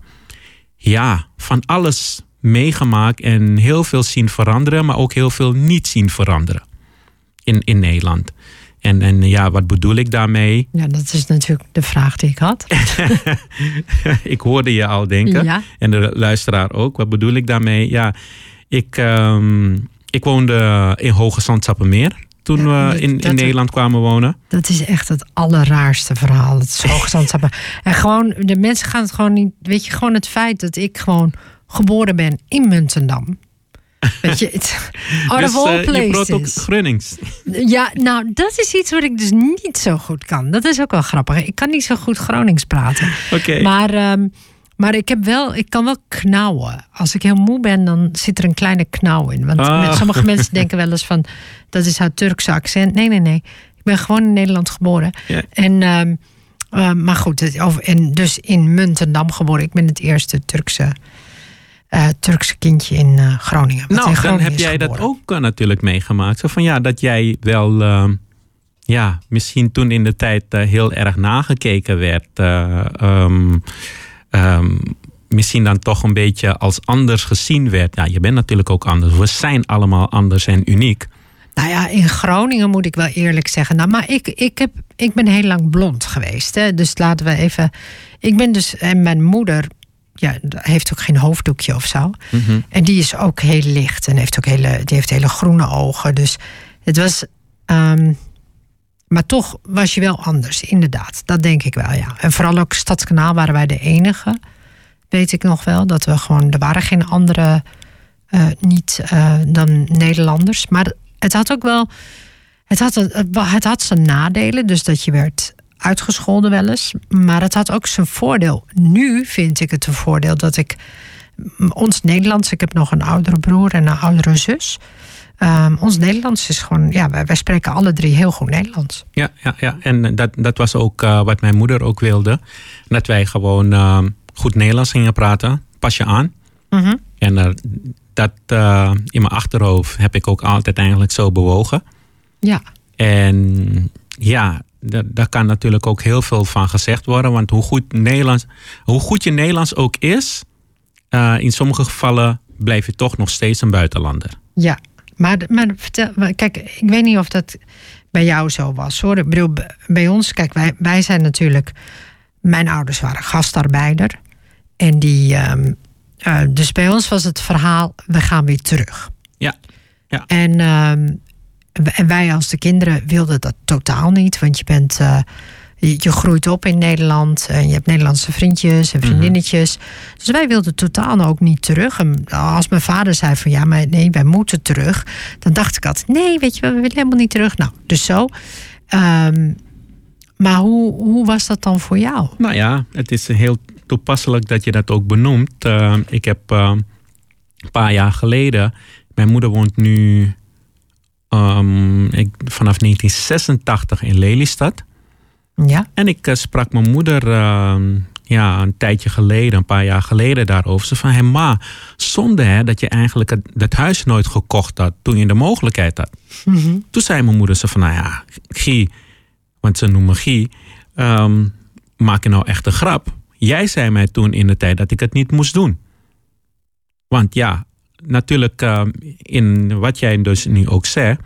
ja, van alles meegemaakt. En heel veel zien veranderen, maar ook heel veel niet zien veranderen. In, in Nederland. En, en ja, wat bedoel ik daarmee?
Ja, dat is natuurlijk de vraag die ik had.
ik hoorde je al denken.
Ja,
En de luisteraar ook. Wat bedoel ik daarmee? Ja, ik, ehm, ik woonde in Hoge Zandstappenmeer. Toen
Ja,
we in, in Nederland kwamen wonen.
dat is echt het allerraarste verhaal. Het is hoogstandstappen. En gewoon, de mensen gaan het gewoon niet. Weet je, gewoon het feit dat ik gewoon geboren ben in Muntendam. Weet je, het, out
Dus,
of all
eh, je. Grunnings.
Ja, nou, dat is iets wat ik dus niet zo goed kan. Dat is ook wel grappig. Ik kan niet zo goed Gronings praten.
Oké.
Maar, ehm, maar ik, heb wel, ik kan wel knauwen. Als ik heel moe ben, dan zit er een kleine knauw in. Want
Ah.
sommige mensen denken wel eens van... dat is haar Turkse accent. Nee, nee, nee. Ik ben gewoon in Nederland geboren. En, ehm, eh, maar goed, over, en dus in Muntendam geboren. Ik ben het eerste Turkse, eh, Turkse kindje in eh, Groningen. in
Nou, dan heb jij dat ook natuurlijk meegemaakt. Zo van ja, dat jij wel, ehm, ja, misschien toen in de tijd heel erg nagekeken werd. eh, ehm, misschien dan toch een beetje als anders gezien werd. Ja, je bent natuurlijk ook anders. We zijn allemaal anders en uniek.
Nou ja, in Groningen moet ik wel eerlijk zeggen. Nou, maar ik, ik, heb, ik ben heel lang blond geweest. Hè? Dus laten we even. Ik ben dus. En mijn moeder. Ja, heeft ook geen hoofddoekje of zo.
Mhm.
En die is ook heel licht. En heeft ook hele, die heeft hele groene ogen. Dus het was. ehm, maar toch was je wel anders, inderdaad. Dat denk ik wel, ja. En vooral ook Stadskanaal waren wij de enige. Weet ik nog wel. Dat we gewoon. Er waren geen andere. eh, niet eh, dan Nederlanders. Maar het had ook wel. Het had, het had zijn nadelen. Dus dat je werd uitgescholden wel eens. Maar het had ook zijn voordeel. Nu vind ik het een voordeel dat ik. Ons Nederlands. Ik heb nog een oudere broer en een oudere zus. Ehm, ons Nederlands is gewoon. Ja, wij, wij spreken alle drie heel goed Nederlands.
Ja, ja, ja. en dat, dat was ook eh, wat mijn moeder ook wilde. Dat wij gewoon ehm, goed Nederlands gingen praten. Pas je aan.
Mhm.
En eh, dat eh, in mijn achterhoofd heb ik ook altijd eigenlijk zo bewogen.
Ja.
En ja, da- daar kan natuurlijk ook heel veel van gezegd worden. Want hoe goed, Nederlands, hoe goed je Nederlands ook is, eh, in sommige gevallen blijf je toch nog steeds een buitenlander.
Ja, maar, maar vertel, kijk, ik weet niet of dat bij jou zo was hoor. Ik bedoel, bij ons, kijk, wij, wij zijn natuurlijk. Mijn ouders waren gastarbeider. En die. ehm, eh, dus bij ons was het verhaal: we gaan weer terug.
Ja, ja.
En, ehm, en wij als de kinderen wilden dat totaal niet. Want je bent. eh, je, je groeit op in Nederland en je hebt Nederlandse vriendjes en vriendinnetjes. Dus wij wilden totaal ook niet terug. En als mijn vader zei van ja, maar nee, wij moeten terug. Dan dacht ik altijd, nee, weet je wel, we willen helemaal niet terug. Nou, dus zo. Ehm, maar hoe, hoe was dat dan voor jou?
Nou ja, het is heel toepasselijk dat je dat ook benoemt. Eh, ik heb eh, een paar jaar geleden, mijn moeder woont nu ehm, ik, vanaf 1986 in Lelystad.
Ja.
En ik eh, sprak mijn moeder ehm, ja, een tijdje geleden, een paar jaar geleden daarover. Ze van, hé ma, zonde hè, dat je eigenlijk het, dat huis nooit gekocht had toen je de mogelijkheid had.
Mhm.
Toen zei mijn moeder ze van, nou ja, Guy, want ze noemen Guy, ehm, maak je nou echt een grap? Jij zei mij toen in de tijd dat ik het niet moest doen. Want ja, natuurlijk ehm, in wat jij dus nu ook zegt,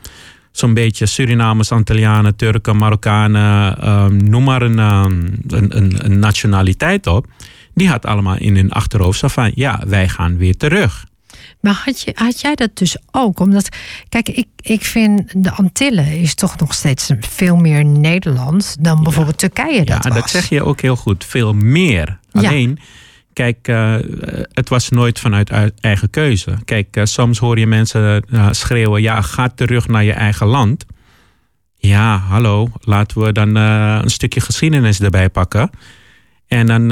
zo'n beetje Surinamers, Antillianen, Turken, Marokkanen, ehm, noem maar een, ehm, een, een, een nationaliteit op. Die had allemaal in hun achterhoofd zo van, ja, wij gaan weer terug.
Maar had, je, had jij dat dus ook? Omdat, kijk, ik, ik vind de Antillen is toch nog steeds veel meer Nederland dan bijvoorbeeld Turkije dat
ja,
was.
dat zeg je ook heel goed. Veel meer.
Ja.
Kijk, eh, het was nooit vanuit eigen keuze. Kijk, eh, soms hoor je mensen eh, schreeuwen: ja, ga terug naar je eigen land. Ja, hallo, laten we dan een stukje geschiedenis erbij pakken. En dan,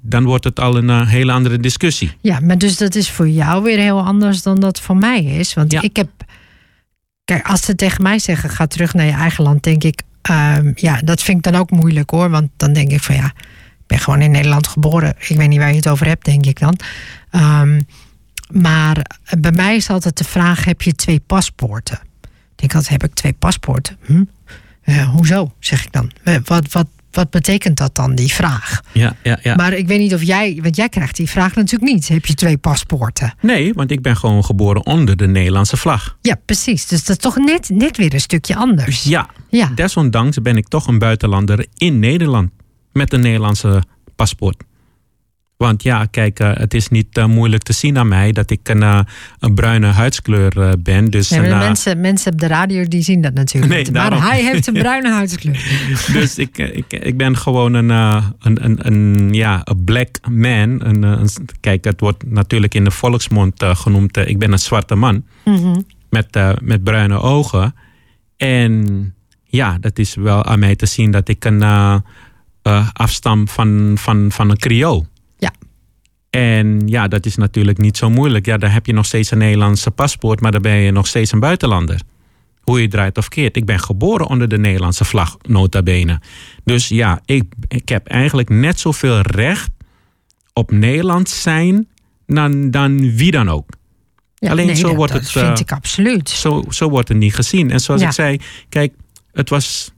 dan wordt het al een hele andere discussie.
Ja, maar dus dat is voor jou weer heel anders dan dat voor mij is. Want
Ja.
ik heb. Kijk, als ze tegen mij zeggen: ga terug naar je eigen land, denk ik. ehm, ja, dat vind ik dan ook moeilijk hoor. Want dan denk ik van ja, ben gewoon in Nederland geboren. Ik weet niet waar je het over hebt, denk ik dan. Ehm, maar bij mij is altijd de vraag: heb je twee paspoorten? Ik denk altijd: heb ik twee paspoorten? Hm? Eh, hoezo, zeg ik dan? Eh, Wat, wat, wat betekent dat dan, die vraag?
Ja, ja, ja.
Maar ik weet niet of jij, want jij krijgt die vraag natuurlijk niet. Heb je twee paspoorten?
Nee, want ik ben gewoon geboren onder de Nederlandse vlag.
Ja, precies. Dus dat is toch net, net weer een stukje anders.
Ja,
Ja.
desondanks ben ik toch een buitenlander in Nederland. Met een Nederlandse paspoort. Want ja, kijk, eh, het is niet eh, moeilijk te zien aan mij dat ik een, eh, een bruine huidskleur ben. Dus,
Nee, mensen, mensen op de radio die zien dat natuurlijk
Nee,
niet. Maar
daarom.
hij heeft een bruine huidskleur.
dus ik, ik, ik ben gewoon een, een, een, een, ja, een black man. Een, een, kijk, het wordt natuurlijk in de volksmond genoemd. ik ben een zwarte man.
Mhm.
met, met bruine ogen. En ja, dat is wel aan mij te zien dat ik een eh, afstam van, van, van een Creool.
Ja.
En ja, dat is natuurlijk niet zo moeilijk. Ja, dan heb je nog steeds een Nederlandse paspoort, maar dan ben je nog steeds een buitenlander. Hoe je draait of keert. Ik ben geboren onder de Nederlandse vlag, nota bene. Dus ja, ik, ik heb eigenlijk net zoveel recht op Nederland zijn dan, dan wie dan ook.
Ja,
Alleen
nee,
zo
dat,
wordt
dat
het,
vind
eh,
ik absoluut.
Zo, zo wordt het niet gezien. En zoals
Ja.
ik zei, kijk, het was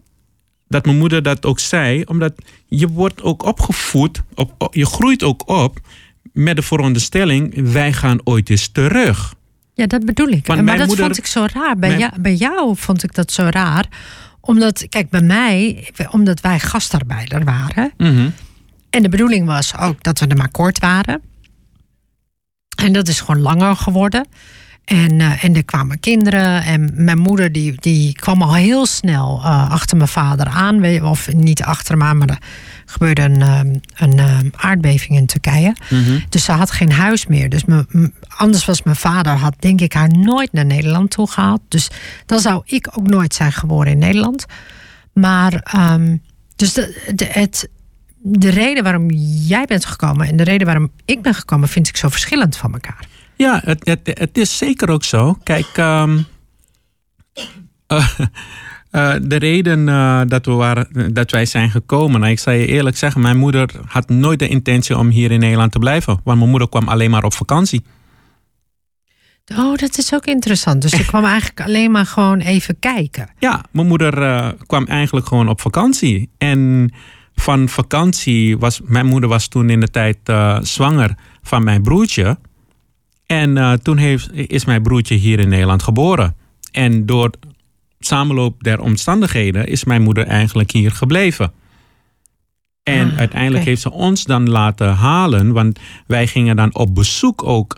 dat mijn moeder dat ook zei, omdat je wordt ook opgevoed, op, op- je groeit ook op met de veronderstelling, wij gaan ooit eens terug.
Ja, dat bedoel ik.
Want
maar dat
moeder-
vond ik zo raar. Bij,
mijn-
jou, bij jou vond ik dat zo raar. Omdat, kijk, bij mij, omdat wij gastarbeider waren. En de bedoeling was ook dat we er maar kort waren. En dat is gewoon langer geworden. En, eh, en er kwamen kinderen. En mijn moeder die, die kwam al heel snel eh, achter mijn vader aan. Of niet achter hem aan, maar er gebeurde een, eh, een eh, aardbeving in Turkije. Dus ze had geen huis meer. Dus anders was mijn vader, had denk ik haar nooit naar Nederland toe gehaald. Dus dan zou ik ook nooit zijn geboren in Nederland. Maar, ehm, dus de, de, het, de reden waarom jij bent gekomen en de reden waarom ik ben gekomen, vind ik zo verschillend van elkaar.
Ja, het, het, het is zeker ook zo. Kijk, ehm, eh, eh, de reden eh, dat, we waren, dat wij zijn gekomen, nou, ik zal je eerlijk zeggen, mijn moeder had nooit de intentie om hier in Nederland te blijven. Want mijn moeder kwam alleen maar op vakantie.
Oh, dat is ook interessant. Dus ik kwam eigenlijk alleen maar gewoon even kijken.
Ja, mijn moeder kwam eigenlijk gewoon op vakantie. En van vakantie was mijn moeder was toen in de tijd zwanger van mijn broertje. En eh, toen heeft, is mijn broertje hier in Nederland geboren. En door samenloop der omstandigheden is mijn moeder eigenlijk hier gebleven. En
Ah,
uiteindelijk heeft ze ons dan laten halen, want wij gingen dan op bezoek ook.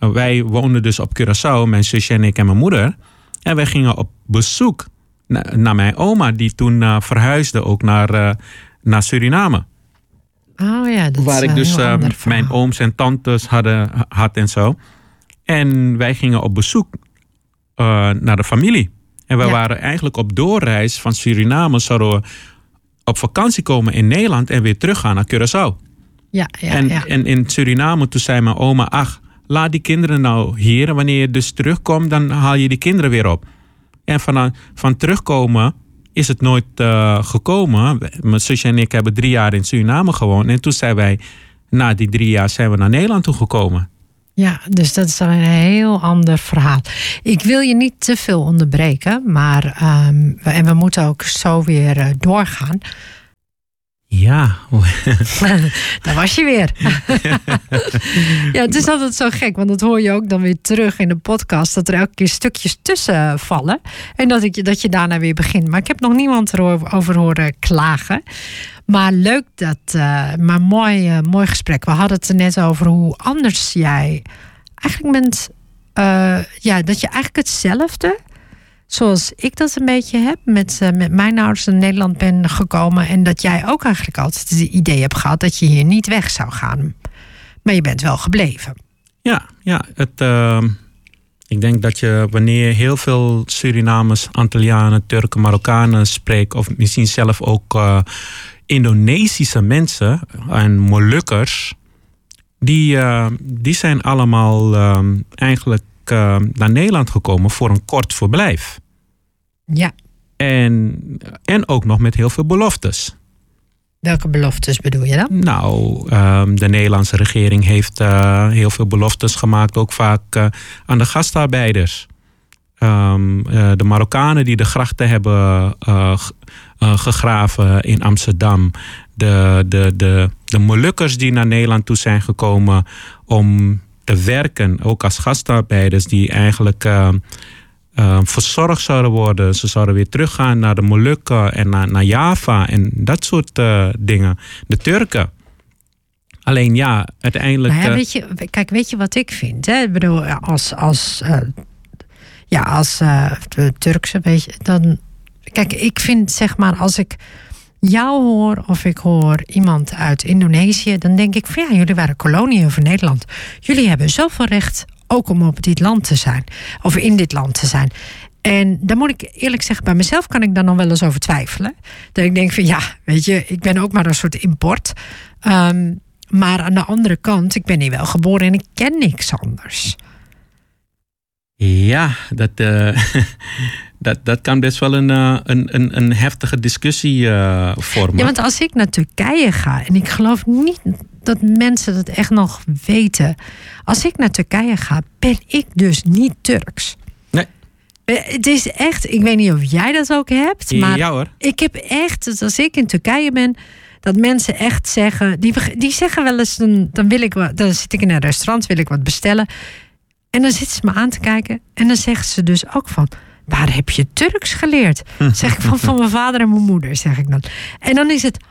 Uh, Wij woonden dus op Curaçao, mijn zusje en ik en mijn moeder. En wij gingen op bezoek na- naar mijn oma, die toen eh, verhuisde ook naar, eh, naar Suriname.
Oh ja, dat
Waar
is
ik dus eh,
verhaal.
mijn ooms en tantes hadden, had en zo. En wij gingen op bezoek eh, naar de familie. En we
Ja.
waren eigenlijk op doorreis van Suriname. Zouden we op vakantie komen in Nederland en weer teruggaan naar Curaçao.
Ja, ja,
en,
ja.
en in Suriname, toen zei mijn oma: Ach, laat die kinderen nou hier. En wanneer je dus terugkomt, dan haal je die kinderen weer op. En van, van terugkomen is het nooit uh, gekomen. Mijn zusje en ik hebben drie jaar in Suriname gewoond. En toen zijn wij, na die drie jaar, zijn we naar Nederland toegekomen.
Ja, dus dat is een heel ander verhaal. Ik wil je niet te veel onderbreken, maar um, en we moeten ook zo weer uh, doorgaan.
Ja.
Daar was je weer. ja, het is altijd zo gek, want dat hoor je ook dan weer terug in de podcast. Dat er elke keer stukjes tussen vallen. En dat, ik, dat je daarna weer begint. Maar ik heb nog niemand erover horen klagen. Maar leuk dat, uh, maar mooi, uh, mooi gesprek. We hadden het er net over hoe anders jij eigenlijk bent. Uh, ja, dat je eigenlijk hetzelfde zoals ik dat een beetje heb, met, uh, met mijn ouders in Nederland ben gekomen. En dat jij ook eigenlijk altijd het idee hebt gehad dat je hier niet weg zou gaan. Maar je bent wel gebleven.
Ja, ja het, uh, ik denk dat je wanneer heel veel Surinamers, Antillianen, Turken, Marokkanen spreekt, of misschien zelf ook uh, Indonesische mensen en Molukkers, die, uh, die zijn allemaal ehm, eigenlijk naar Nederland gekomen voor een kort verblijf.
Ja.
En, en ook nog met heel veel beloftes.
Welke beloftes bedoel je dan?
Nou, um, de Nederlandse regering heeft uh, heel veel beloftes gemaakt, ook vaak uh, aan de gastarbeiders. Um, de Marokkanen die de grachten hebben gegraven in Amsterdam. De, de, de, de Molukkers die naar Nederland toe zijn gekomen om te werken, ook als gastarbeiders, die eigenlijk uh, uh, verzorgd zouden worden. Ze zouden weer teruggaan naar de Molukken en naar, naar Java en dat soort uh, dingen. De Turken. Alleen ja, uiteindelijk.
Ja, weet je, kijk, weet je wat ik vind? Hè? Ik bedoel, als, als, ja, als de Turkse, weet je, dan. Kijk, ik vind zeg maar, als ik jou hoor of ik hoor iemand uit Indonesië, dan denk ik van ja, jullie waren koloniën van Nederland. Jullie hebben zoveel recht ook om op dit land te zijn, of in dit land te zijn. En dan moet ik eerlijk zeggen, bij mezelf kan ik daar nog wel eens over twijfelen. Dat ik denk van ja, weet je, ik ben ook maar een soort import. Um, maar aan de andere kant, ik ben hier wel geboren en ik ken niks anders.
Ja, dat, uh, dat, dat kan best wel een, uh, een, een, een heftige discussie uh, vormen.
Ja, want als ik naar Turkije ga, en ik geloof niet dat mensen dat echt nog weten. Als ik naar Turkije ga, ben ik dus niet Turks.
Nee.
Het is echt, ik weet niet of jij dat ook hebt, maar
ja, hoor.
ik heb echt, dus als ik in Turkije ben, dat mensen echt zeggen, die, die zeggen wel eens, dan, dan wil ik wat, dan zit ik in een restaurant, wil ik wat bestellen. En dan zitten ze me aan te kijken en dan zeggen ze dus ook van, waar heb je Turks geleerd? Zeg ik van, van mijn vader en mijn moeder, zeg ik dan. En dan is het,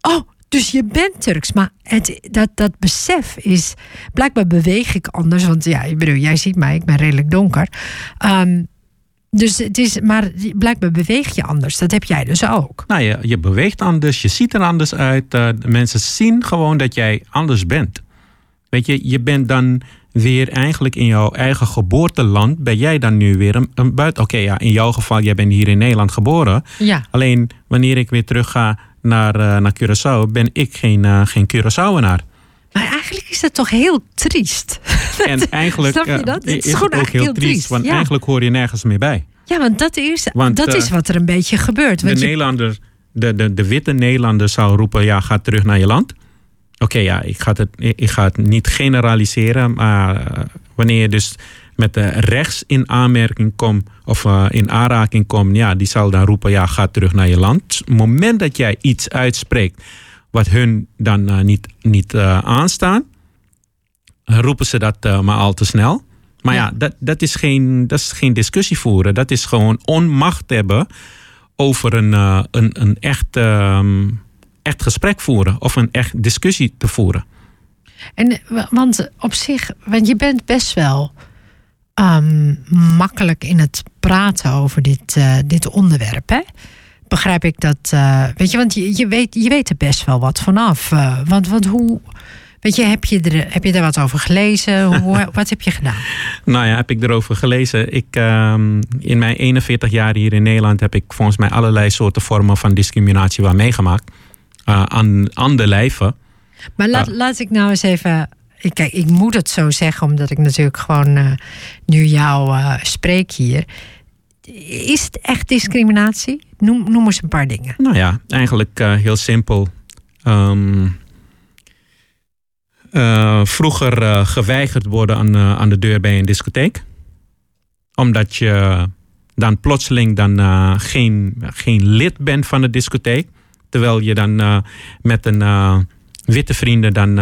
oh, dus je bent Turks. Maar het, dat, dat besef is, blijkbaar beweeg ik anders. Want ja, ik bedoel, jij ziet mij, ik ben redelijk donker. Um, dus het is, maar blijkbaar beweeg je anders. Dat heb jij dus ook.
Nou, je, je beweegt anders, je ziet er anders uit. Uh, mensen zien gewoon dat jij anders bent. Weet je, je bent dan weer eigenlijk in jouw eigen geboorteland. Ben jij dan nu weer een, een buiten. Oké, okay, ja, in jouw geval, jij bent hier in Nederland geboren.
Ja.
Alleen wanneer ik weer terug ga naar, uh, naar Curaçao, ben ik geen, uh, geen Curaçaoenaar.
Maar eigenlijk is dat toch heel triest.
En eigenlijk
Snap je dat? Het is, is gewoon
ook heel, heel triest, triest. Want
ja.
eigenlijk hoor je nergens meer bij.
Ja, want dat is, want, dat is wat er een beetje gebeurt.
De,
je...
Nederlander, de, de, de witte Nederlander zou roepen: ja, ga terug naar je land. Oké, okay, ja, ik ga, het, ik ga het niet generaliseren, maar uh, wanneer je dus met de rechts in aanmerking komt of uh, in aanraking komt, ja, die zal dan roepen: ja, ga terug naar je land. Op het moment dat jij iets uitspreekt wat hun dan uh, niet, niet uh, aanstaan, roepen ze dat maar al te snel. Maar ja, ja, dat, dat, is geen, dat is geen discussie voeren. Dat is gewoon onmacht hebben over een, een, een echt, um, echt gesprek voeren of een echt discussie te voeren.
En want op zich, want je bent best wel um, makkelijk in het praten over dit, dit onderwerp, hè? begrijp ik dat. Uh, weet je, want je, je, weet, je weet er best wel wat vanaf. Uh, want, want hoe. Weet je, heb je, er, heb je daar wat over gelezen? Hoe, wat heb je gedaan?
Nou ja, heb ik erover gelezen. Ik, um, in mijn 41 jaar hier in Nederland heb ik volgens mij allerlei soorten vormen van discriminatie waar meegemaakt. Uh, aan, aan de lijve.
Maar laat, laat ik nou eens even. Ik, kijk, ik moet het zo zeggen, omdat ik natuurlijk gewoon nu jou spreek hier is het echt discriminatie? Noem, noem eens een paar dingen.
Nou ja, eigenlijk uh, heel simpel. Um, uh, vroeger geweigerd worden aan, aan de deur bij een discotheek. Omdat je dan plotseling dan, geen, geen lid bent van de discotheek. Terwijl je dan met een witte vrienden dan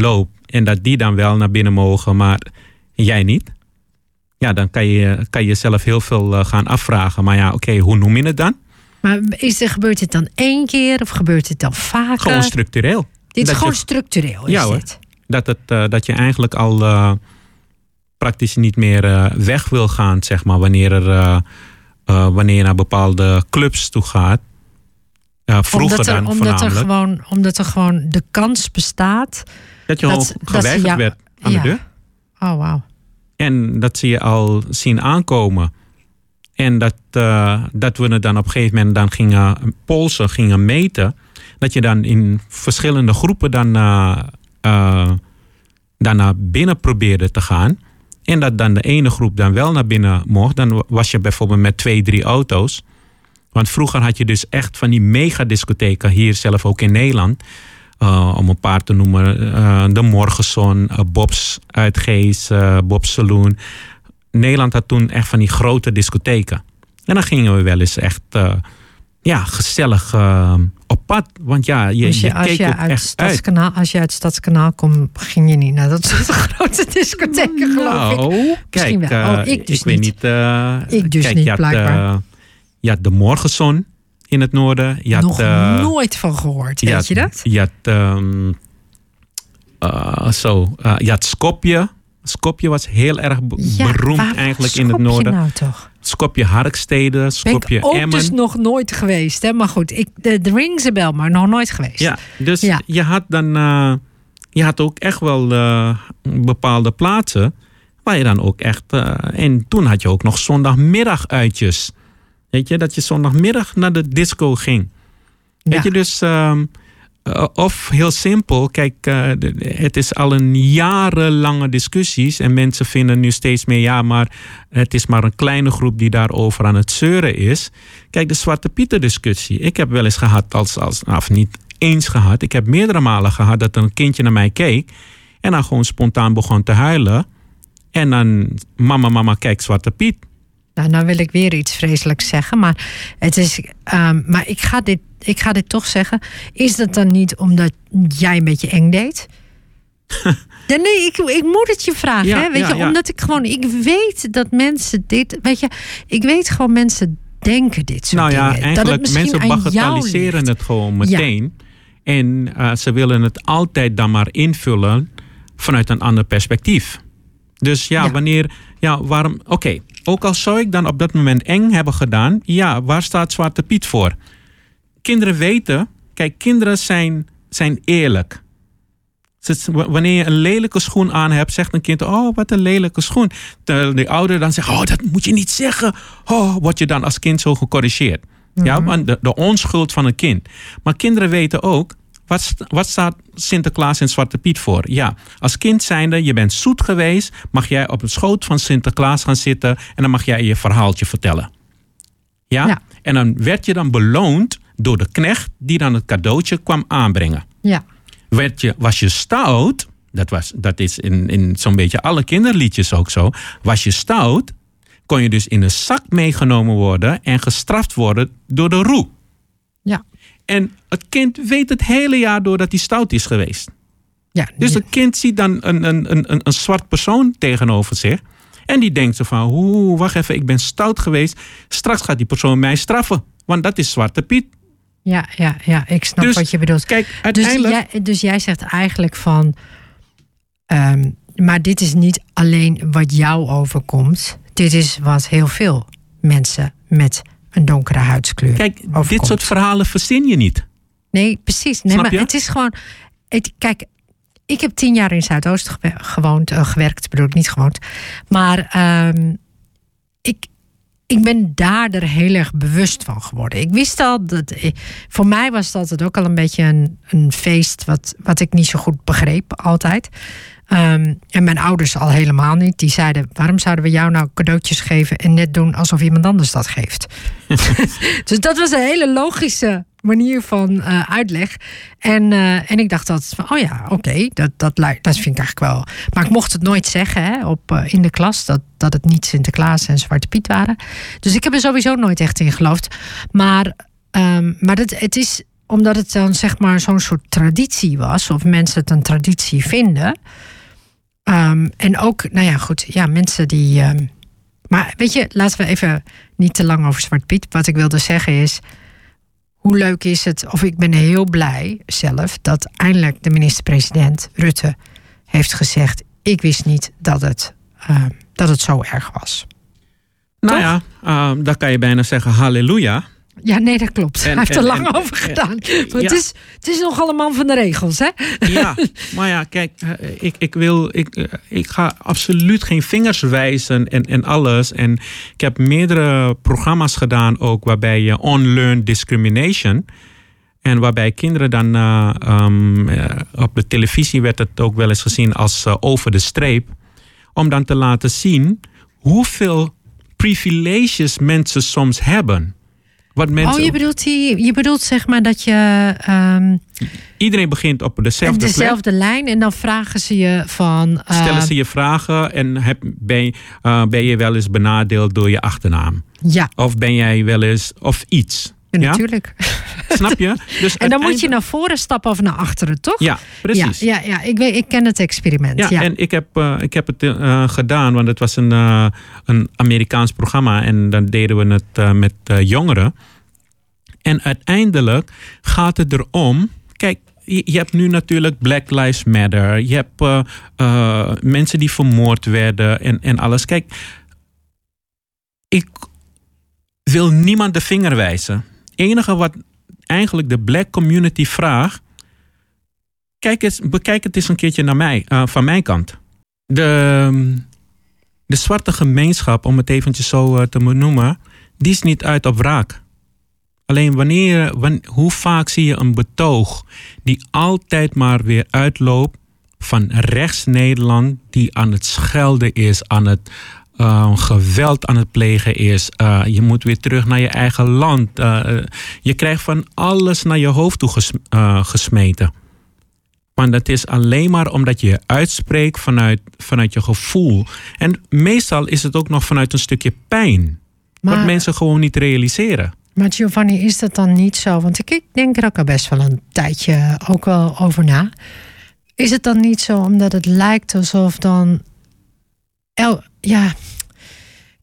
loopt. En dat die dan wel naar binnen mogen, maar jij niet ja, dan kan je, kan je jezelf heel veel gaan afvragen. Maar ja, oké, hoe noem je het dan?
Maar is er, gebeurt het dan één keer of gebeurt het dan vaker?
Gewoon structureel.
Dit is gewoon structureel, is
ja, hoor, Dat, het, uh, dat je eigenlijk al uh, praktisch niet meer weg wil gaan, zeg maar, wanneer, er, wanneer je naar bepaalde clubs toe gaat. Vroeger
omdat er,
dan
omdat
er,
gewoon, omdat er gewoon de kans bestaat...
Dat je dat, al geweigerd ja, werd aan
ja.
de deur.
Oh, wauw.
En dat zie je al zien aankomen. En dat, uh, dat we het dan op een gegeven moment dan gingen polsen, gingen meten. Dat je dan in verschillende groepen dan, uh, uh, dan naar binnen probeerde te gaan. En dat dan de ene groep dan wel naar binnen mocht. Dan was je bijvoorbeeld met twee, drie auto's. Want vroeger had je dus echt van die megadiscotheken hier zelf ook in Nederland. Uh, om een paar te noemen. Uh, de Morgenson, uh, Bob's Uitgees, Bob's Saloon. Nederland had toen echt van die grote discotheken. En dan gingen we wel eens echt ja, gezellig op pad. Want ja, je,
als je,
je
als je
ook
uit
echt
Stadskanaal,
uit.
Als je uit Stadskanaal komt, ging je niet naar dat soort grote discotheken, geloof ik.
Nou, kijk,
Misschien wel. Oh, ik dus
ik weet
niet.
niet.
Ik dus
kijk,
niet,
had,
blijkbaar.
Je had de Morgenson in het noorden. Je had,
Nog
uh,
nooit van gehoord, weet
je,
dat?
Je had, um, uh, zo, uh, je had Skopje. Skopje was heel erg
ja,
beroemd eigenlijk in het noorden.
nou toch?
Skopje Harkstede, Skopje
ben ik ook
Emmen.
dus nog nooit geweest. Hè? Maar goed, ik, de, de rings a bell, maar nog nooit geweest.
Ja, dus
Ja.
je had dan... uh, je had ook echt wel uh, bepaalde plaatsen... waar je dan ook echt... Uh, en toen had je ook nog zondagmiddaguitjes. Weet je, dat je zondagmiddag naar de disco ging.
Ja.
Weet je, dus... Um, uh, of heel simpel, kijk, uh, het is al een jarenlange discussies en mensen vinden nu steeds meer, ja, maar het is maar een kleine groep die daarover aan het zeuren is. Kijk, de Zwarte Pieter discussie. Ik heb wel eens gehad, als, als, nou, of niet eens gehad, ik heb meerdere malen gehad dat een kindje naar mij keek en dan gewoon spontaan begon te huilen. En dan, mama, mama, kijk, Zwarte Piet.
Nou, nou wil ik weer iets vreselijks zeggen, maar, het is, um, maar ik, ga dit, ik ga dit toch zeggen. Is dat dan niet omdat jij een beetje eng deed? ja, nee, ik, ik moet het je vragen.
Ja,
hè? Weet
ja,
je,
ja.
omdat ik gewoon, ik weet dat mensen dit, weet je, ik weet gewoon mensen denken dit soort
nou ja,
dingen. dat het
eigenlijk
misschien
mensen bagatelliseren het gewoon meteen. En uh, ze willen het altijd dan maar invullen vanuit een ander perspectief. Dus ja,
Ja.
wanneer, ja, waarom, oké, ook al zou ik dan op dat moment eng hebben gedaan, ja, waar staat Zwarte Piet voor? Kinderen weten, kijk, kinderen zijn, zijn eerlijk. Wanneer je een lelijke schoen aan hebt, zegt een kind: Oh, wat een lelijke schoen. Terwijl de ouder dan zegt: Oh, dat moet je niet zeggen. Oh, word je dan als kind zo gecorrigeerd. Ja, want de, de onschuld van een kind. Maar kinderen weten ook. Wat, wat staat Sinterklaas en Zwarte Piet voor? Ja, als kind zijnde, je bent zoet geweest, mag jij op het schoot van Sinterklaas gaan zitten en dan mag jij je verhaaltje vertellen. Ja?
Ja.
En dan werd je dan beloond door de knecht die dan het cadeautje kwam aanbrengen
Ja,
werd je, was je stout, dat, was, dat is in, in zo'n beetje alle kinderliedjes ook zo, was je stout, kon je dus in een zak meegenomen worden en gestraft worden door de roe. En het kind weet het hele jaar door dat hij stout is geweest.
ja.
Dus het kind ziet dan een, een, een, een- een zwart persoon tegenover zich. En die denkt zo van, oeh, wacht even, ik ben stout geweest. Straks gaat die persoon mij straffen. Want dat is Zwarte Piet.
ja, ja, ja, ik snap
Dus
wat je bedoelt.
Kijk,
Dus
uiteindelijk...
jij, dus jij zegt eigenlijk van. ehm, maar dit is niet alleen wat jou overkomt. Dit is wat heel veel mensen met een donkere huidskleur.
Kijk, dit soort verhalen verzin je niet.
Nee, precies. Nee, maar het is gewoon. Het, kijk, ik heb tien jaar in Zuidoost gewoond, eh, gewerkt, bedoel ik niet gewoond. Maar ehm, ik, ik ben daar er heel erg bewust van geworden. Ik wist al dat. Voor mij was dat het ook al een beetje een, een feest wat, wat ik niet zo goed begreep, altijd. Ehm, en mijn ouders al helemaal niet. Die zeiden: waarom zouden we jou nou cadeautjes geven en net doen alsof iemand anders dat geeft? dus dat was een hele logische manier van uh, uitleg. En, uh, en ik dacht dat, oh ja, oké, dat, dat, dat vind ik eigenlijk wel. Maar ik mocht het nooit zeggen hè, op, uh, in de klas dat, dat het niet Sinterklaas en Zwarte Piet waren. Dus ik heb er sowieso nooit echt in geloofd. Maar, um, maar het, het is omdat het dan zeg maar zo'n soort traditie was, of mensen het een traditie vinden. Um, en ook, nou ja, goed, ja, mensen die. Um, maar weet je, laten we even niet te lang over Zwart Piet. Wat ik wilde zeggen is hoe leuk is het, of ik ben heel blij zelf, dat eindelijk de minister-president Rutte heeft gezegd: Ik wist niet dat het, uh, dat het zo erg was.
Nou Toch? ja, uh, dan kan je bijna zeggen: Halleluja.
Ja, nee, dat klopt. Hij heeft er lang over gedaan. Het, is, het is nogal een man van de regels, hè?
Ja, maar ja, kijk, eh, ik, ik, wil, ik, eh, ik ga absoluut geen vingers wijzen en, en alles. En ik heb meerdere programma's gedaan ook waarbij je unlearn discrimination. En waarbij kinderen dan uh, um, op de televisie werd het ook wel eens gezien als uh, over de streep. Om dan te laten zien hoeveel privileges mensen soms hebben.
Wat mensen... Oh, je bedoelt, die, je bedoelt zeg maar dat je. Um,
Iedereen begint op dezelfde,
dezelfde lijn en dan vragen ze je van.
Uh, Stellen ze je vragen en heb, ben, uh, ben je wel eens benadeeld door je achternaam?
Ja.
Of ben jij wel eens. of iets?
Ja, natuurlijk.
Snap je?
Dus en dan moet je naar voren stappen of naar achteren, toch?
Ja, precies.
Ja, ja, ja. Ik, weet, ik ken het experiment.
Ja,
ja.
en ik heb, uh, ik heb het uh, gedaan, want het was een, uh, een Amerikaans programma en dan deden we het met jongeren. En uiteindelijk gaat het erom. Kijk, je hebt nu natuurlijk Black Lives Matter. Je hebt uh, uh, mensen die vermoord werden en, en alles. Kijk, ik wil niemand de vinger wijzen. Het enige wat eigenlijk de black community vraagt. Kijk eens, bekijk het eens een keertje naar mij, uh, van mijn kant. De, de zwarte gemeenschap, om het eventjes zo te noemen, die is niet uit op wraak. Alleen wanneer, wanneer, hoe vaak zie je een betoog die altijd maar weer uitloopt van rechts Nederland die aan het schelden is, aan het uh, geweld aan het plegen is. Uh, je moet weer terug naar je eigen land. Uh, je krijgt van alles naar je hoofd toe ges, gesmeten. Maar dat is alleen maar omdat je je uitspreekt vanuit, vanuit je gevoel. En meestal is het ook nog vanuit een stukje pijn. Maar, wat mensen gewoon niet realiseren.
Maar Giovanni, is dat dan niet zo? Want ik denk er ook al best wel een tijdje ook wel over na. Is het dan niet zo omdat het lijkt alsof dan. El, ja.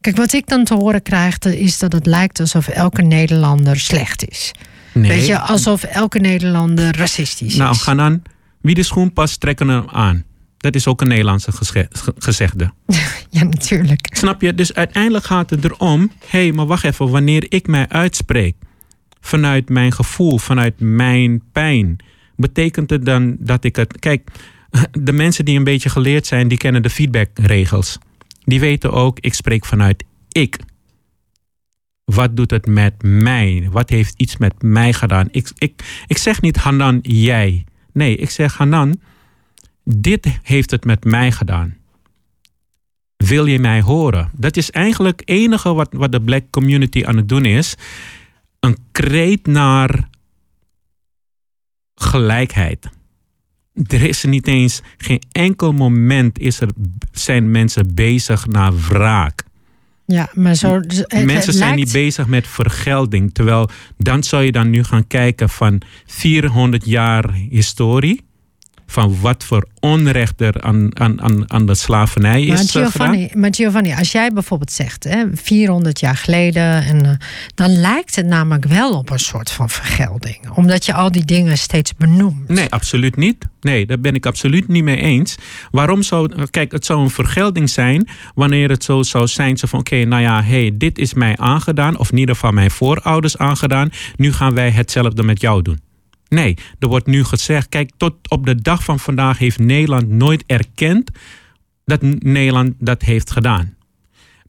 Kijk, wat ik dan te horen krijg, is dat het lijkt alsof elke Nederlander slecht is. Nee. Weet je, alsof elke Nederlander racistisch
nou,
is.
Nou, ga dan. Wie de schoen past, trekken hem aan. Dat is ook een Nederlandse gezegde.
Ja, natuurlijk.
Snap je? Dus uiteindelijk gaat het erom: hé, hey, maar wacht even, wanneer ik mij uitspreek vanuit mijn gevoel, vanuit mijn pijn, betekent het dan dat ik het. Kijk, de mensen die een beetje geleerd zijn, die kennen de feedbackregels. Die weten ook, ik spreek vanuit ik. Wat doet het met mij? Wat heeft iets met mij gedaan? Ik, ik, ik zeg niet Hanan, jij. Nee, ik zeg Hanan, dit heeft het met mij gedaan. Wil je mij horen? Dat is eigenlijk het enige wat, wat de black community aan het doen is. Een kreet naar gelijkheid. Er is niet eens, geen enkel moment is er, zijn mensen bezig naar wraak.
Ja, maar zo. Het,
mensen zijn niet bezig met vergelding. Terwijl dan zou je dan nu gaan kijken van 400 jaar historie van wat voor onrecht er aan, aan, aan, aan de slavernij is.
Maar Giovanni, maar Giovanni, als jij bijvoorbeeld zegt, hè, 400 jaar geleden, en, uh, dan lijkt het namelijk wel op een soort van vergelding. Omdat je al die dingen steeds benoemt.
Nee, absoluut niet. Nee, daar ben ik absoluut niet mee eens. Waarom zou, kijk, het zou een vergelding zijn wanneer het zo zou zijn, zo van oké, okay, nou ja, hey, dit is mij aangedaan, of in ieder geval mijn voorouders aangedaan, nu gaan wij hetzelfde met jou doen. Nee, er wordt nu gezegd, kijk, tot op de dag van vandaag heeft Nederland nooit erkend dat Nederland dat heeft gedaan.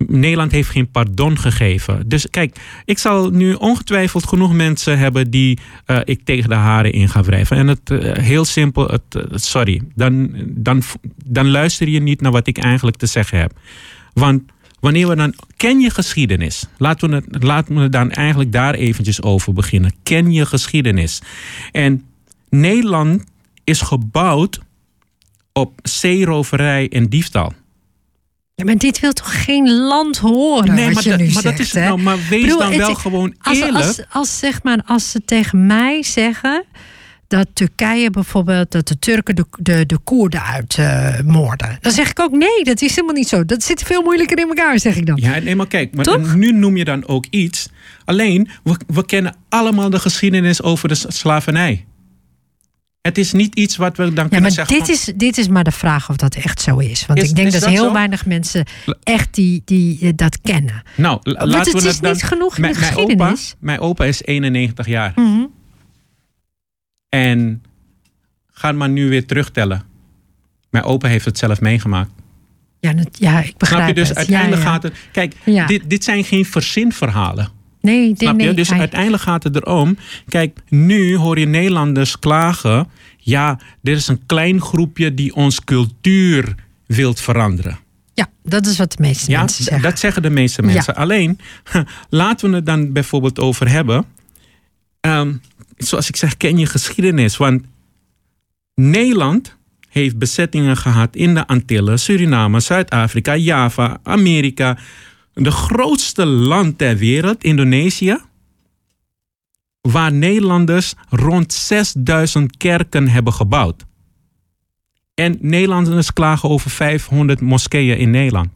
Nederland heeft geen pardon gegeven. Dus kijk, ik zal nu ongetwijfeld genoeg mensen hebben die uh, ik tegen de haren in ga wrijven. En het uh, heel simpel, het, uh, sorry, dan, dan, dan luister je niet naar wat ik eigenlijk te zeggen heb. Want wanneer we dan. Ken je geschiedenis? Laten we, het, laten we dan eigenlijk daar eventjes over beginnen. Ken je geschiedenis? En Nederland is gebouwd op zeeroverij en diefstal.
Ja, maar dit wil toch geen land horen? Nee,
maar,
je nu
maar
zegt,
dat is nou, maar wees
Bedoel,
dan
het-
wel gewoon
Als,
eerlijk.
als, als, zeg maar, als ze tegen mij zeggen dat Turkije bijvoorbeeld, dat de Turken de, de, de Koerden uitmoorden. dan zeg ik ook nee, dat is helemaal niet zo. Dat zit veel moeilijker in elkaar, zeg ik dan.
Ja, nee, maar kijk, maar
Toch?
nu noem je dan ook iets. Alleen, we, we kennen allemaal de geschiedenis over de slavernij. Het is niet iets wat we dan
Ja,
kunnen
maar
zeggen.
dit
van-
is, dit is maar de vraag of dat echt zo is. Want
Is-
ik denk
is
dat,
dat
heel
zo?
weinig mensen echt die, die, eh, dat kennen.
nou,
Want
laten
het
we
is
het dan,
niet genoeg in
mijn,
de
mijn opa,
geschiedenis.
mijn opa is 91 jaar.
Mhm.
En ga maar nu weer terugtellen. Mijn opa heeft het zelf meegemaakt.
Ja, dat- ja, ik begrijp
Snap je? Dus
het.
uiteindelijk
ja, ja.
gaat het. Kijk,
Ja.
dit, dit zijn geen verzinverhalen.
Nee,
Snap je?
nee,
Dus
hij-
uiteindelijk gaat het erom. Kijk, nu hoor je Nederlanders klagen. Ja, er is een klein groepje die ons cultuur wilt veranderen.
ja, dat is wat de meeste mensen zeggen.
dat zeggen de meeste mensen. Alleen, laten we het dan bijvoorbeeld over hebben. Ehm, zoals ik zeg, ken je geschiedenis. Want Nederland heeft bezettingen gehad in de Antillen, Suriname, Zuid-Afrika, Java, Amerika. De grootste land ter wereld, Indonesië. Waar Nederlanders rond 6000 kerken hebben gebouwd. En Nederlanders klagen over 500 moskeeën in Nederland.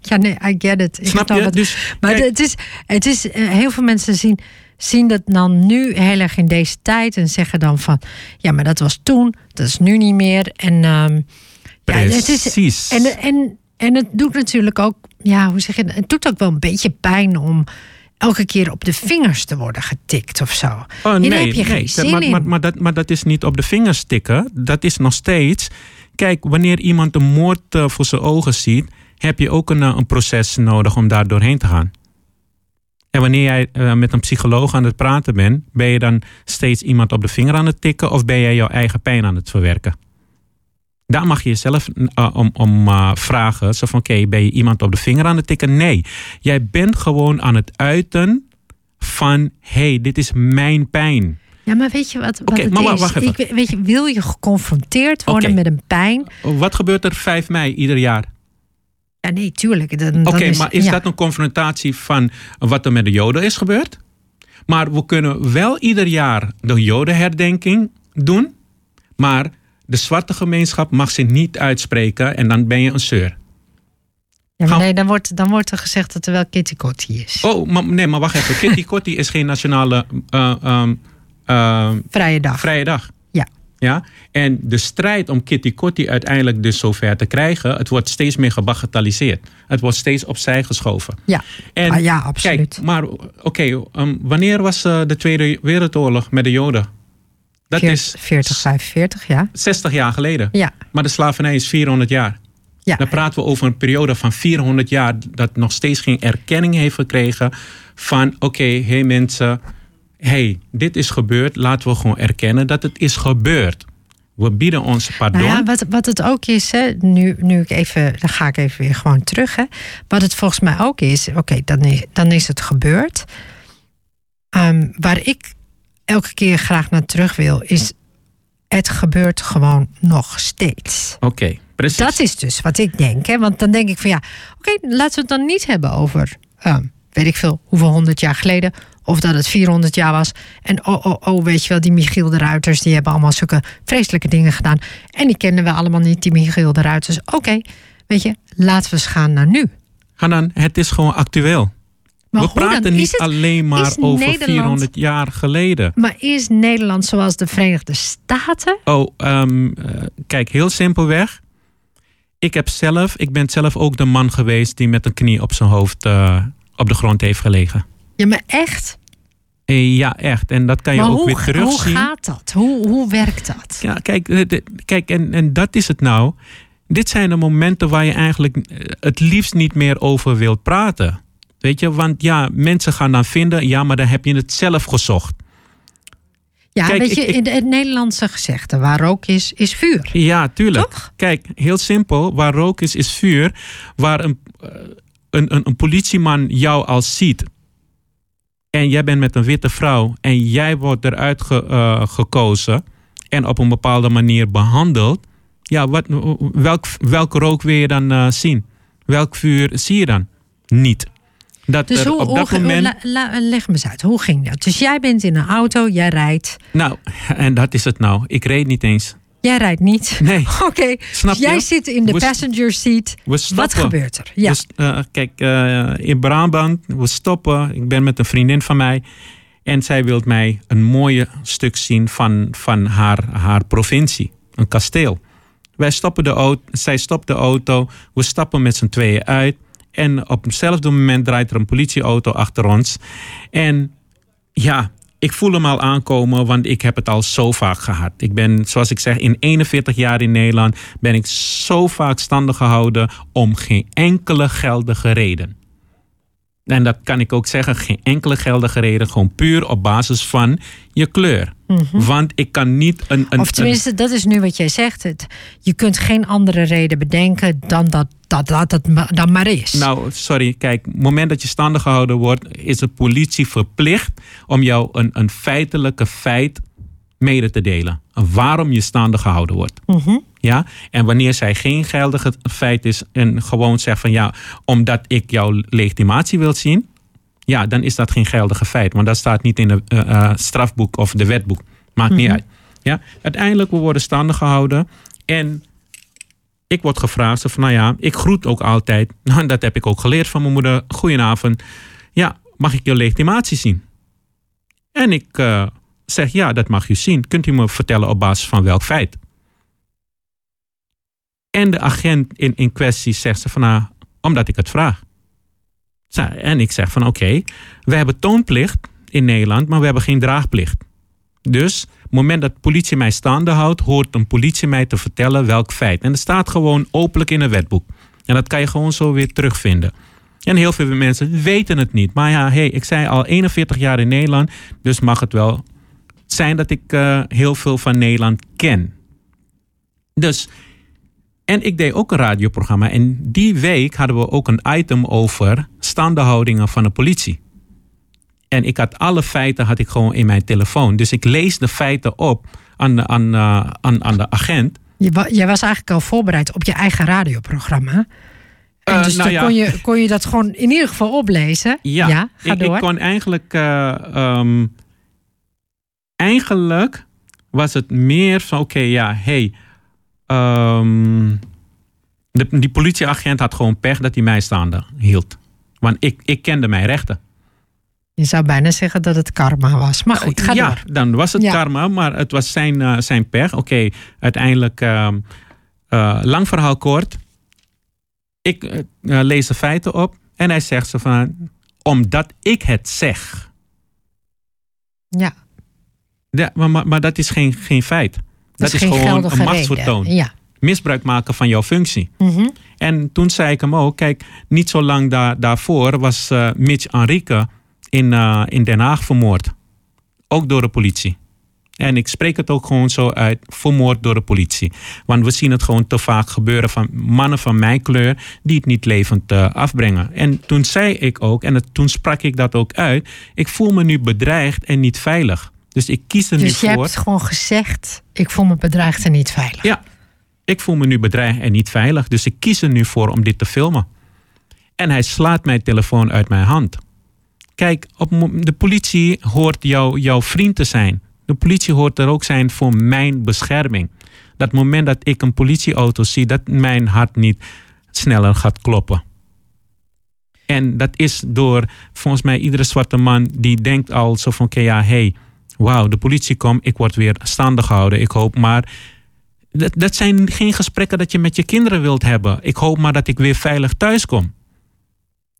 Ja, nee, I get it. Ik
Snap je?
het.
Dus,
Maar
kijk,
het is, het is, eh, heel veel mensen zien, zien dat dan nu heel erg in deze tijd en zeggen dan van, ja, maar dat was toen, dat is nu niet meer. En ehm, ja, het is,
Precies.
en, en, en het doet natuurlijk ook, ja, hoe zeg je? Het doet ook wel een beetje pijn om elke keer op de vingers te worden getikt of zo.
Oh, nee,
heb je geen
nee.
zin
maar,
in.
Maar, maar, dat, maar dat is niet op de vingers tikken. Dat is nog steeds. Kijk, wanneer iemand een moord eh, voor zijn ogen ziet, heb je ook een, eh, een proces nodig om daar doorheen te gaan. En wanneer jij eh, met een psycholoog aan het praten bent, ben je dan steeds iemand op de vinger aan het tikken of ben jij jouw eigen pijn aan het verwerken? Daar mag je jezelf eh, om, om eh, vragen. Zo van, oké, ben je iemand op de vinger aan het tikken? Nee, jij bent gewoon aan het uiten van, hé, hey, dit is mijn pijn.
Ja, maar weet je wat, wat
Oké,
het
maar wacht even.
Ik, weet je, wil je geconfronteerd worden met een pijn?
Wat gebeurt er 5 mei ieder jaar?
Ja, nee, tuurlijk.
Oké, maar is
ja.
dat een confrontatie van wat er met de Joden is gebeurd? Maar we kunnen wel ieder jaar de Jodenherdenking doen. Maar de zwarte gemeenschap mag zich niet uitspreken en dan ben je een zeur.
Ja, maar nee, dan wordt, dan wordt er gezegd dat er wel kitty kotti is.
Oh, maar, nee, maar wacht even. Kitty Kotti is geen nationale eh, ehm, ehm,
Vrije dag.
vrije dag.
Ja.
En de strijd om Kitty Kotti uiteindelijk dus zover te krijgen, het wordt steeds meer gebagatelliseerd. Het wordt steeds opzij geschoven.
Ja.
En
Ah, ja, absoluut.
Kijk, maar oké, ehm, wanneer was eh, de Tweede Wereldoorlog met de Joden? Dat
40,
is
40, 45, ja.
60 jaar geleden.
Ja,
Maar de slavernij is 400 jaar.
ja.
Dan praten we over een periode van 400 jaar dat nog steeds geen erkenning heeft gekregen van oké, hé hey mensen, hey, dit is gebeurd. Laten we gewoon erkennen dat het is gebeurd. We bieden ons pardon.
Nou ja, wat, wat het ook is, hè, nu, nu ik even, dan ga ik even weer gewoon terug. Hè. Wat het volgens mij ook is, oké, dan, is, dan is het gebeurd. Ehm, waar ik elke keer graag naar terug wil, is het gebeurt gewoon nog steeds.
Oké, precies.
Dat is dus wat ik denk. Hè? Want dan denk ik van ja, oké, laten we het dan niet hebben over, ehm, weet ik veel, hoeveel honderd jaar geleden. Of dat het 400 jaar was. En oh, oh, oh, weet je wel, die Michiel de Ruiters, die hebben allemaal zulke vreselijke dingen gedaan. En die kennen we allemaal niet, die Michiel de Ruiters. Oké, weet je, laten we eens gaan naar nu.
Ga dan, het is gewoon actueel.
Maar
we
dan?
praten niet
het-
alleen maar over
Nederland-
400 jaar geleden.
Maar is Nederland zoals de Verenigde Staten?
Oh, ehm, eh, kijk, heel simpelweg. Ik, heb zelf, ik ben zelf ook de man geweest die met een knie op zijn hoofd eh, op de grond heeft gelegen.
Ja, maar echt?
Eh, ja, echt. En dat kan je
maar
ook
hoe,
weer
hoe
terugzien.
gaat dat? Hoe, hoe werkt dat?
Ja, kijk, de- kijk en, en dat is het nou. dit zijn de momenten waar je eigenlijk eh, het liefst niet meer over wilt praten. Weet je, want ja, mensen gaan dan vinden, ja, maar dan heb je het zelf gezocht.
Ja,
Kijk,
weet je,
ik-
het Nederlandse gezegde, waar rook is, is vuur.
Ja, tuurlijk.
Toch?
Kijk, heel simpel. Waar rook is, is vuur. Waar een, eh, een, een, een politieman jou al ziet. En jij bent met een witte vrouw. En jij wordt eruit ge- eh, gekozen. En op een bepaalde manier behandeld. Ja, wat, welk, welk rook wil je dan eh, zien? Welk vuur zie je dan? Niet. Dat
Dus hoe,
op dat
hoe-
moment.
la- la- leg me eens uit, hoe ging dat? Dus jij bent in een auto, jij rijdt.
Nou, en dat is het nou. Ik reed niet eens.
Jij rijdt niet.
Nee.
Oké, dus jij zit in de
We-
passenger seat.
We
Wat gebeurt er? Ja.
Dus, eh, kijk, eh, in Brabant, we stoppen. Ik ben met een vriendin van mij. En zij wil mij een mooie stuk zien van, van haar, haar provincie. Een kasteel. Wij stoppen de auto, zij stopt de auto. We stappen met z'n tweeën uit. En op hetzelfde moment draait er een politieauto achter ons. En ja, ik voel hem al aankomen, want ik heb het al zo vaak gehad. Ik ben, zoals ik zeg, in 41 jaar in Nederland ben ik zo vaak standig gehouden om geen enkele geldige reden. En dat kan ik ook zeggen, geen enkele geldige reden, gewoon puur op basis van je kleur. Want ik kan niet een. een
Mhm. Of tenminste, dat is nu wat jij zegt. Het, je kunt geen andere reden bedenken dan dat dat, dat het dan maar is.
Nou, sorry, kijk, het moment dat je standig gehouden wordt, is de politie verplicht om jou een, een feitelijke feit mede te delen. Waarom je standig gehouden wordt.
Mhm.
Ja? En wanneer zij geen geldige feit is en gewoon zegt van ja, omdat ik jouw legitimatie wil zien, ja, dan is dat geen geldige feit. Want dat staat niet in het strafboek of de wetboek. Maakt niet uit. Ja? Uiteindelijk, we worden standig gehouden en ik word gevraagd, van nou ja, ik groet ook altijd. Nou, dat heb ik ook geleerd van mijn moeder. Goedenavond. Ja, mag ik je legitimatie zien? En ik eh, zeg ja, dat mag u zien. Kunt u me vertellen op basis van welk feit? En de agent in, in kwestie zegt ze van nou, omdat ik het vraag. En ik zeg van oké, we hebben toonplicht in Nederland, maar we hebben geen draagplicht. Dus op het moment dat de politie mij staande houdt, hoort een politie mij te vertellen welk feit. En dat staat gewoon openlijk in een wetboek. En dat kan je gewoon zo weer terugvinden. En heel veel mensen weten het niet. Maar ja, hey, ik zei al 41 jaar in Nederland, dus mag het wel zijn dat ik eh, heel veel van Nederland ken. Dus, en ik deed ook een radioprogramma. En die week hadden we ook een item over standaardhoudingen van de politie. En ik had alle feiten had ik gewoon in mijn telefoon. Dus ik lees de feiten op aan de, aan, eh, aan, aan de agent.
Je wa- jij was eigenlijk al voorbereid op je eigen radioprogramma. En
Eh,
dus
nou ja.
kon, je, kon je dat gewoon in ieder geval oplezen.
Ja,
ga
ik,
door.
ik kon eigenlijk. eh, ehm, eigenlijk was het meer van: oké, ja, hey. ehm, de, die politieagent had gewoon pech dat hij mij staande hield. Want ik, ik kende mijn rechten.
Je zou bijna zeggen dat het karma was. Maar goed, ga
ja,
door.
dan was het
Ja.
karma, maar het was zijn, eh, zijn pech. Oké, uiteindelijk, ehm, eh, lang verhaal kort. Ik eh, lees de feiten op en hij zegt zo van, omdat ik het zeg.
Ja,
Ja, maar, maar, maar dat is geen, geen feit. Dat,
dat
is,
is
gewoon een machtsvertoon.
Ja.
Misbruik maken van jouw functie. En toen zei ik hem ook, kijk, niet zo lang daar daarvoor was eh, Mitch Enrique in, eh, in Den Haag vermoord. Ook door de politie. En ik spreek het ook gewoon zo uit, vermoord door de politie. Want we zien het gewoon te vaak gebeuren van mannen van mijn kleur die het niet levend eh, afbrengen. En toen zei ik ook, en het- toen sprak ik dat ook uit, ik voel me nu bedreigd en niet veilig. Dus ik kies er
Dus
nu
je
voor.
hebt gewoon gezegd, ik voel me bedreigd en niet veilig.
Ja, ik voel me nu bedreigd en niet veilig. Dus ik kies er nu voor om dit te filmen. En hij slaat mijn telefoon uit mijn hand. Kijk, op, de politie hoort jou, jouw vriend te zijn. De politie hoort er ook zijn voor mijn bescherming. Dat moment dat ik een politieauto zie, dat mijn hart niet sneller gaat kloppen. En dat is door volgens mij iedere zwarte man die denkt al zo van: oké, ja, hey, wauw, de politie komt, ik word weer staande gehouden. Ik hoop maar dat, dat zijn geen gesprekken dat je met je kinderen wilt hebben. Ik hoop maar dat ik weer veilig thuis kom.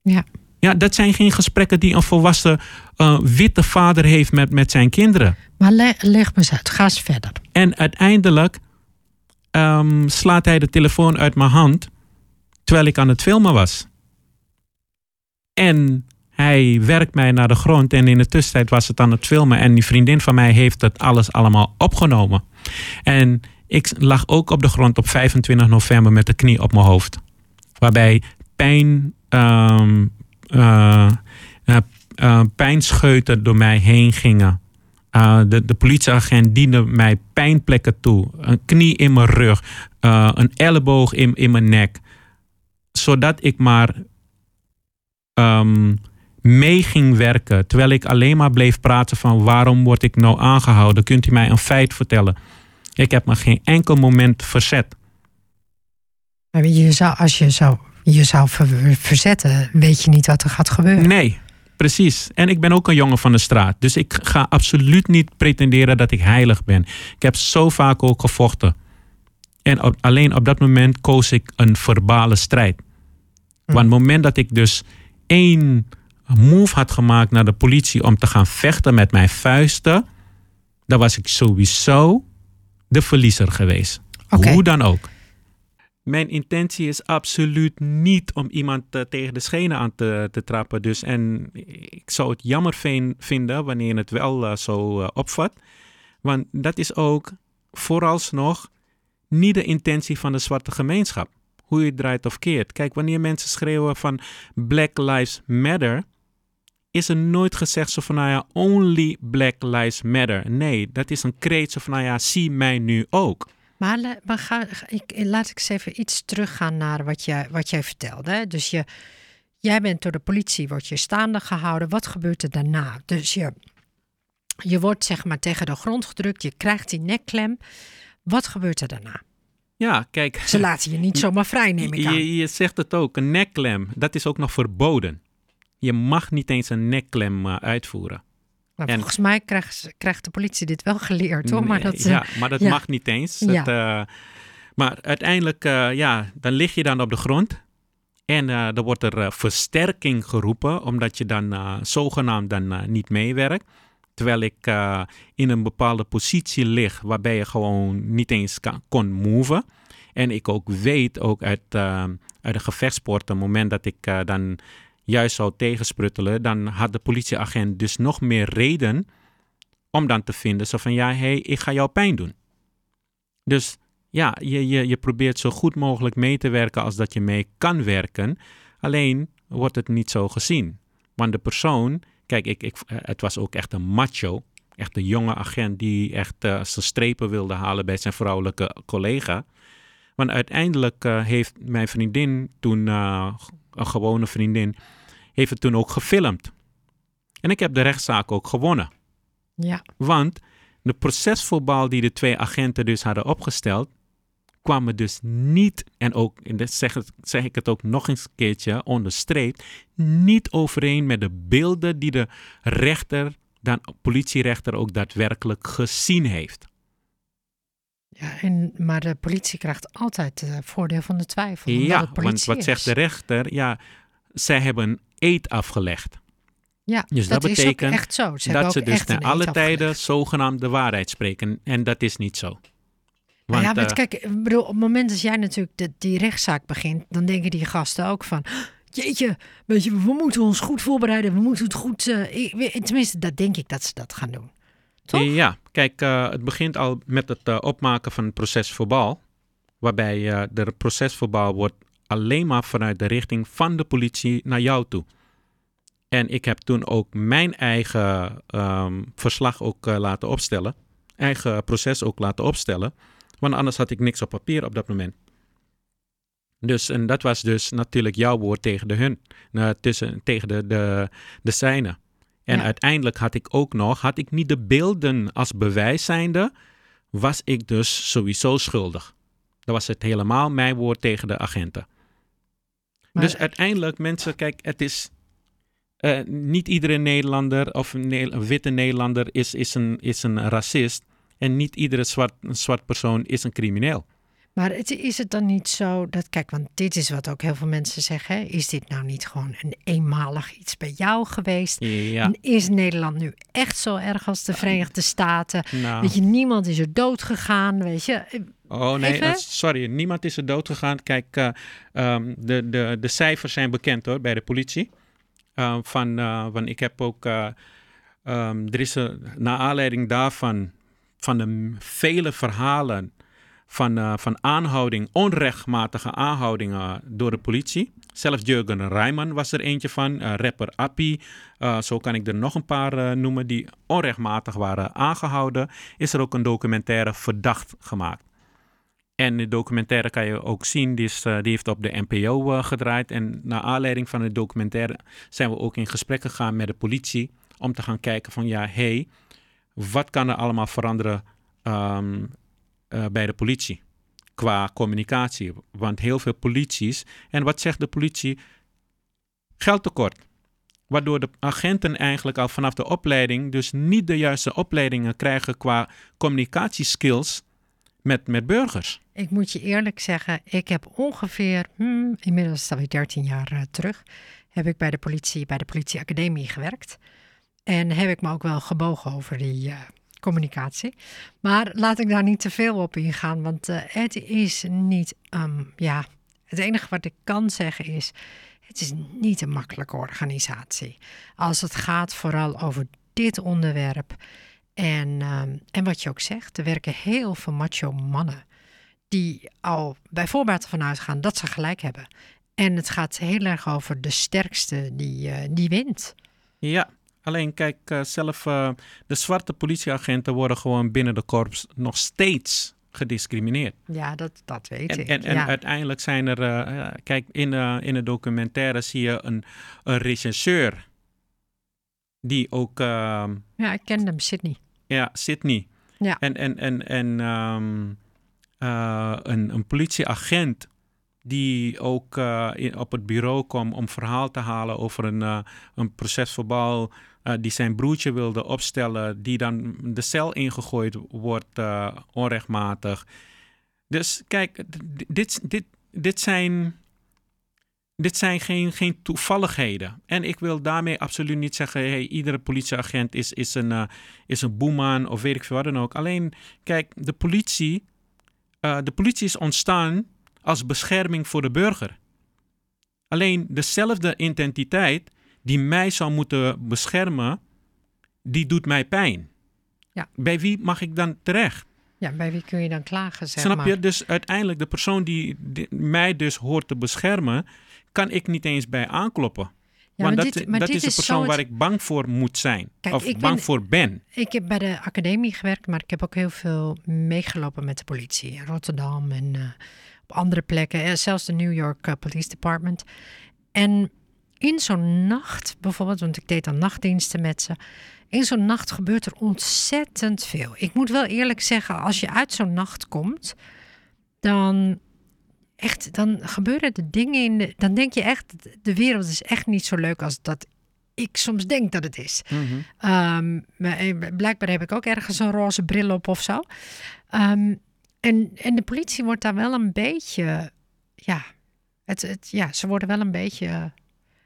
Ja.
Ja, dat zijn geen gesprekken die een volwassen eh, witte vader heeft met, met zijn kinderen.
Maar le- leg me eens uit, ga eens verder.
En uiteindelijk, ehm, slaat hij de telefoon uit mijn hand terwijl ik aan het filmen was. En hij werkt mij naar de grond en in de tussentijd was het aan het filmen en die vriendin van mij heeft het alles allemaal opgenomen. En ik lag ook op de grond op 25 november met de knie op mijn hoofd. Waarbij pijn, um, uh, pijnscheuten door mij heen gingen. De, de politieagent diende mij pijnplekken toe. Een knie in mijn rug. Een elleboog in, in mijn nek. Zodat ik maar um, mee ging werken. Terwijl ik alleen maar bleef praten van waarom word ik nou aangehouden? Kunt u mij een feit vertellen? Ik heb me geen enkel moment verzet.
Je zou, als je zou, je zou verzetten, weet je niet wat er gaat gebeuren.
Nee, precies. En ik ben ook een jongen van de straat. Dus ik ga absoluut niet pretenderen dat ik heilig ben. Ik heb zo vaak ook gevochten. En op, alleen op dat moment koos ik een verbale strijd. Hm. Want het moment dat ik dus één move had gemaakt naar de politie om te gaan vechten met mijn vuisten, dan was ik sowieso de verliezer geweest. Okay. Hoe dan ook. Mijn intentie is absoluut niet om iemand uh, tegen de schenen aan te, te, trappen. Dus, en ik zou het jammer vinden wanneer je het wel uh, zo uh, opvat. Want dat is ook vooralsnog niet de intentie van de zwarte gemeenschap. Hoe je het draait of keert. Kijk, wanneer mensen schreeuwen van Black Lives Matter, is er nooit gezegd zo van, nou ja, only Black Lives Matter. Nee, dat is een kreet zo van, nou ja, zie mij nu ook.
Maar, maar ga, ik, laat ik eens even iets teruggaan naar wat, je, wat jij vertelde. Dus je, jij bent door de politie, wordt je staande gehouden. Wat gebeurt er daarna? Dus je, je wordt zeg maar tegen de grond gedrukt, je krijgt die nekklem. Wat gebeurt er daarna?
Ja, kijk.
Ze laten je niet zomaar vrij, neem ik aan.
Je, je zegt het ook, een nekklem, dat is ook nog verboden. Je mag niet eens een nekklem uh, uitvoeren.
Maar en, volgens mij krijgt, krijgt, de politie dit wel geleerd hoor. Maar dat,
ja, maar dat ja. mag niet eens. Ja. Het, uh, maar uiteindelijk, uh, ja, dan lig je dan op de grond. En uh, er wordt er versterking geroepen, omdat je dan zogenaamd dan niet meewerkt. Terwijl ik in een bepaalde positie lig, waarbij je gewoon niet eens kan, kon move. En ik ook weet, ook uit, uit de gevechtsport, op het moment dat ik dan juist zou tegenspruttelen, dan had de politieagent dus nog meer reden om dan te vinden zo van ja, hé, hey, ik ga jou pijn doen. Dus ja, je, je, je probeert zo goed mogelijk mee te werken als dat je mee kan werken. Alleen wordt het niet zo gezien. Want de persoon, kijk, ik, ik, het was ook echt een macho. Echt een jonge agent die echt uh, zijn strepen wilde halen bij zijn vrouwelijke collega. Want uiteindelijk uh, heeft mijn vriendin toen, een gewone vriendin, heeft het toen ook gefilmd. En ik heb de rechtszaak ook gewonnen.
Ja.
Want de procesvoetbal die de twee agenten dus hadden opgesteld, kwamen dus niet, en ook, en dat zeg, zeg ik het ook nog eens een keertje onderstreept, niet overeen met de beelden die de rechter, dan politierechter ook daadwerkelijk gezien heeft.
Ja, en, maar de politie krijgt altijd het voordeel van de twijfel.
Ja, want wat zegt de rechter? Ja, zij hebben eed afgelegd.
Ja, dus dat, dat betekent echt zo. Ze
dat ze dus ten alle tijden zogenaamd de waarheid spreken. En dat is niet zo.
Want, ja, maar uh, kijk, bedoel, op het moment dat jij natuurlijk de, die rechtszaak begint, dan denken die gasten ook van. Jeetje, weet je, we moeten ons goed voorbereiden. We moeten het goed. Uh, tenminste, dat denk ik dat ze dat gaan doen. Toch?
Ja, kijk, uh, het begint al met het opmaken van het procesverbaal. Waarbij de procesverbaal wordt alleen maar vanuit de richting van de politie naar jou toe. En ik heb toen ook mijn eigen um, verslag ook uh, laten opstellen. Eigen proces ook laten opstellen. Want anders had ik niks op papier op dat moment. Dus, en dat was dus natuurlijk jouw woord tegen de hun. Uh, tussen, tegen de, de, de zijne. En ja. uiteindelijk had ik ook nog, had ik niet de beelden als bewijs zijnde, was ik dus sowieso schuldig. Dan was het helemaal mijn woord tegen de agenten dus uiteindelijk, mensen, kijk, het is. Uh, niet iedere Nederlander of witte Nederlander is, is, een, is een racist. En niet iedere zwart, zwart persoon is een crimineel.
Maar het, is het dan niet zo dat, kijk, want dit is wat ook heel veel mensen zeggen. hè, Is dit nou niet gewoon een eenmalig iets bij jou geweest?
Ja,
is Nederland nu echt zo erg als de Verenigde Staten?
nou.
Weet je, niemand is er dood gegaan, weet je.
Oh nee, sorry, niemand is er dood gegaan. Kijk, eh, ehm, de, de, de cijfers zijn bekend hoor, bij de politie. Eh, van, van, ik heb ook, ehm, er is een, naar aanleiding daarvan, van de vele verhalen van, eh, van aanhouding, onrechtmatige aanhoudingen door de politie. Zelfs Jurgen Rijman was er eentje van, eh, rapper Appie. eh, zo kan ik er nog een paar noemen die onrechtmatig waren aangehouden. Is er ook een documentaire verdacht gemaakt. En de documentaire kan je ook zien, die, is, die heeft op de NPO gedraaid. En naar aanleiding van de documentaire zijn we ook in gesprek gegaan met de politie. Om te gaan kijken van ja, hé, hey, wat kan er allemaal veranderen ehm, eh, bij de politie? Qua communicatie. Want heel veel polities. En wat zegt de politie? Geldtekort. Waardoor de agenten eigenlijk al vanaf de opleiding dus niet de juiste opleidingen krijgen qua communicatieskills met, met burgers.
Ik moet je eerlijk zeggen, ik heb ongeveer, hmm, inmiddels is het alweer 13 jaar eh, terug, heb ik bij de politie, bij de politieacademie gewerkt. En heb ik me ook wel gebogen over die eh, communicatie. Maar laat ik daar niet te veel op ingaan, want eh, het is niet, ehm, ja, het enige wat ik kan zeggen is, het is niet een makkelijke organisatie. Als het gaat vooral over dit onderwerp. En, ehm, en wat je ook zegt, er werken heel veel macho mannen die al bij voorbaat ervan uitgaan dat ze gelijk hebben. En het gaat heel erg over de sterkste die, eh, die wint.
Ja, alleen kijk, eh, zelf eh, de zwarte politieagenten worden gewoon binnen de korps nog steeds gediscrimineerd.
Ja, dat, dat weet
En,
ik.
en, en
ja.
uiteindelijk zijn er, eh, kijk, in, de in de documentaire zie je een, een regisseur die ook, ehm,
ja, ik ken hem, Sydney.
ja, Sydney.
Ja.
En, en, en, en ehm, eh, een, een politieagent die ook eh, op het bureau kwam om verhaal te halen over een, eh, een procesverbaal eh, die zijn broertje wilde opstellen, die dan de cel ingegooid wordt onrechtmatig. Dus kijk, dit, dit, dit zijn, dit zijn geen, geen toevalligheden. En ik wil daarmee absoluut niet zeggen, hey, iedere politieagent is, is, een, is een boeman of weet ik veel wat dan ook. Alleen, kijk, de politie, de politie is ontstaan als bescherming voor de burger. Alleen dezelfde identiteit die mij zou moeten beschermen, die doet mij pijn.
Ja.
Bij wie mag ik dan terecht?
Ja, bij wie kun je dan klagen, zeg
Snap
maar.
je? Dus uiteindelijk de persoon die, die mij dus hoort te beschermen, kan ik niet eens bij aankloppen.
Ja,
Want dat,
dit-
dat is de persoon
het-
waar ik bang voor moet zijn.
Kijk,
of bang
ben-
voor ben.
Ik heb bij de academie gewerkt, maar ik heb ook heel veel meegelopen met de politie. In Rotterdam en eh, op andere plekken. eh, zelfs de New York eh, Police Department. En in zo'n nacht, bijvoorbeeld, want ik deed dan nachtdiensten met ze. In zo'n nacht gebeurt er ontzettend veel. Ik moet wel eerlijk zeggen, als je uit zo'n nacht komt, dan echt, dan gebeuren de dingen in de, dan denk je echt, de wereld is echt niet zo leuk als dat ik soms denk dat het is. Ehm, maar, eh, blijkbaar heb ik ook ergens een roze bril op of zo. Ehm, en, en de politie wordt daar wel een beetje, ja, het, het, ja, ze worden wel een beetje.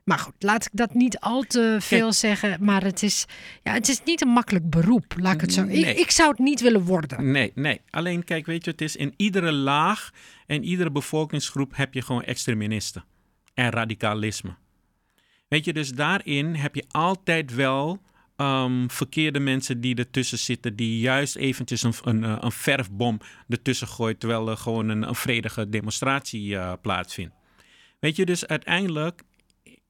Maar goed, laat ik dat niet al te veel zeggen. Maar het is, ja, het is niet een makkelijk beroep, laat ik het zo.
Nee.
Ik, ik zou het niet willen worden.
Nee, nee. Alleen kijk, weet je, het is in iedere laag en iedere bevolkingsgroep heb je gewoon extremisten en radicalisme. Weet je, dus daarin heb je altijd wel ehm, verkeerde mensen die ertussen zitten, die juist eventjes een, een, eh, een verfbom ertussen gooit, terwijl er gewoon een, een vredige demonstratie eh, plaatsvindt. Weet je, dus uiteindelijk,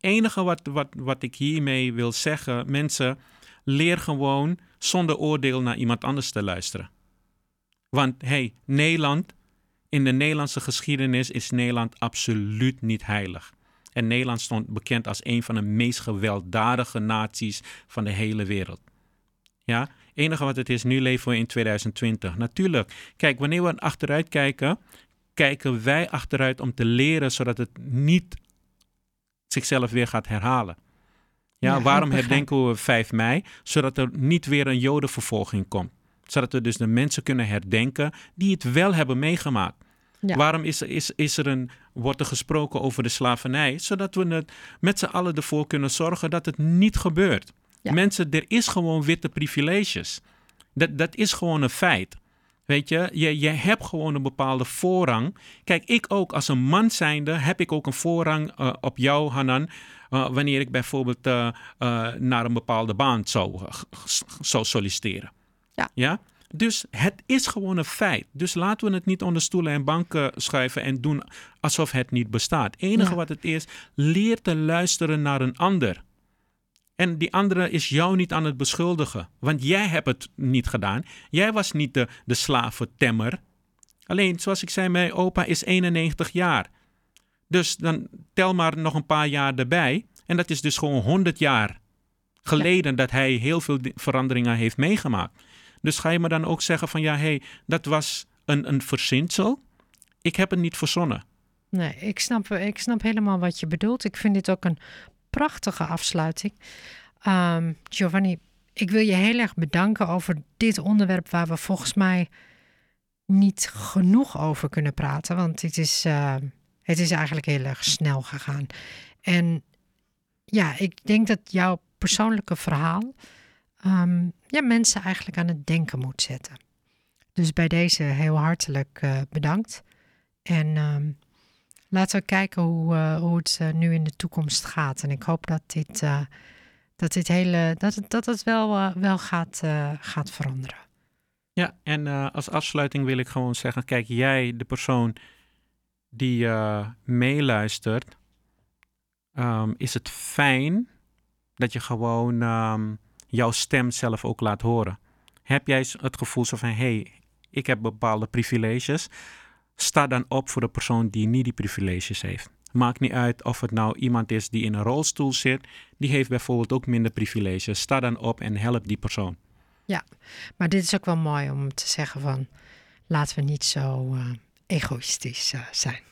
enige wat, wat, wat ik hiermee wil zeggen, mensen, leer gewoon zonder oordeel naar iemand anders te luisteren. Want hey, Nederland, in de Nederlandse geschiedenis is Nederland absoluut niet heilig. En Nederland stond bekend als een van de meest gewelddadige naties van de hele wereld. Ja, enige wat het is, nu leven we in 2020. Natuurlijk, kijk, wanneer we achteruit kijken, kijken wij achteruit om te leren, zodat het niet zichzelf weer gaat herhalen. Ja,
Ja,
waarom herdenken we 5 mei? Zodat er niet weer een jodenvervolging komt. Zodat we dus de mensen kunnen herdenken die het wel hebben meegemaakt.
Ja.
Waarom is is, is er een, wordt er gesproken over de slavernij? Zodat we het met z'n allen ervoor kunnen zorgen dat het niet gebeurt.
Ja.
Mensen, er is gewoon witte privileges. Dat, dat is gewoon een feit. Weet je, je, je hebt gewoon een bepaalde voorrang. Kijk, ik ook als een man zijnde heb ik ook een voorrang eh, op jou, Hanan. eh, wanneer ik bijvoorbeeld eh, naar een bepaalde baan zou, zou solliciteren.
Ja.
ja. Dus het is gewoon een feit. Dus laten we het niet onder stoelen en banken schuiven en doen alsof het niet bestaat. Het enige
Ja.
wat het is, leer te luisteren naar een ander. En die andere is jou niet aan het beschuldigen. Want jij hebt het niet gedaan. Jij was niet de, de slaventemmer. Alleen, zoals ik zei, mijn opa is 91 jaar. Dus dan tel maar nog een paar jaar erbij. En dat is dus gewoon 100 jaar geleden dat hij heel veel veranderingen heeft meegemaakt. Dus ga je me dan ook zeggen van ja, hé, hey, dat was een, een verzinsel. Ik heb het niet verzonnen.
Nee, ik snap, ik snap helemaal wat je bedoelt. Ik vind dit ook een prachtige afsluiting. Ehm, Giovanni, ik wil je heel erg bedanken over dit onderwerp waar we volgens mij niet genoeg over kunnen praten. Want het is, eh, het is eigenlijk heel erg snel gegaan. En ja, ik denk dat jouw persoonlijke verhaal ehm, ja, mensen eigenlijk aan het denken moet zetten. Dus bij deze heel hartelijk eh, bedankt. En ehm, laten we kijken hoe, eh, hoe het eh, nu in de toekomst gaat. En ik hoop dat dit, dat dit hele, dat het, dat het wel, wel gaat, gaat veranderen.
Ja, en als afsluiting wil ik gewoon zeggen: kijk, jij, de persoon die meeluistert, ehm, is het fijn dat je gewoon jouw stem zelf ook laat horen. Heb jij het gevoel van: hey, ik heb bepaalde privileges? Sta dan op voor de persoon die niet die privileges heeft. Maakt niet uit of het nou iemand is die in een rolstoel zit, die heeft bijvoorbeeld ook minder privileges. Sta dan op en help die persoon.
Maar dit is ook wel mooi om te zeggen van laten we niet zo eh, egoïstisch eh, zijn.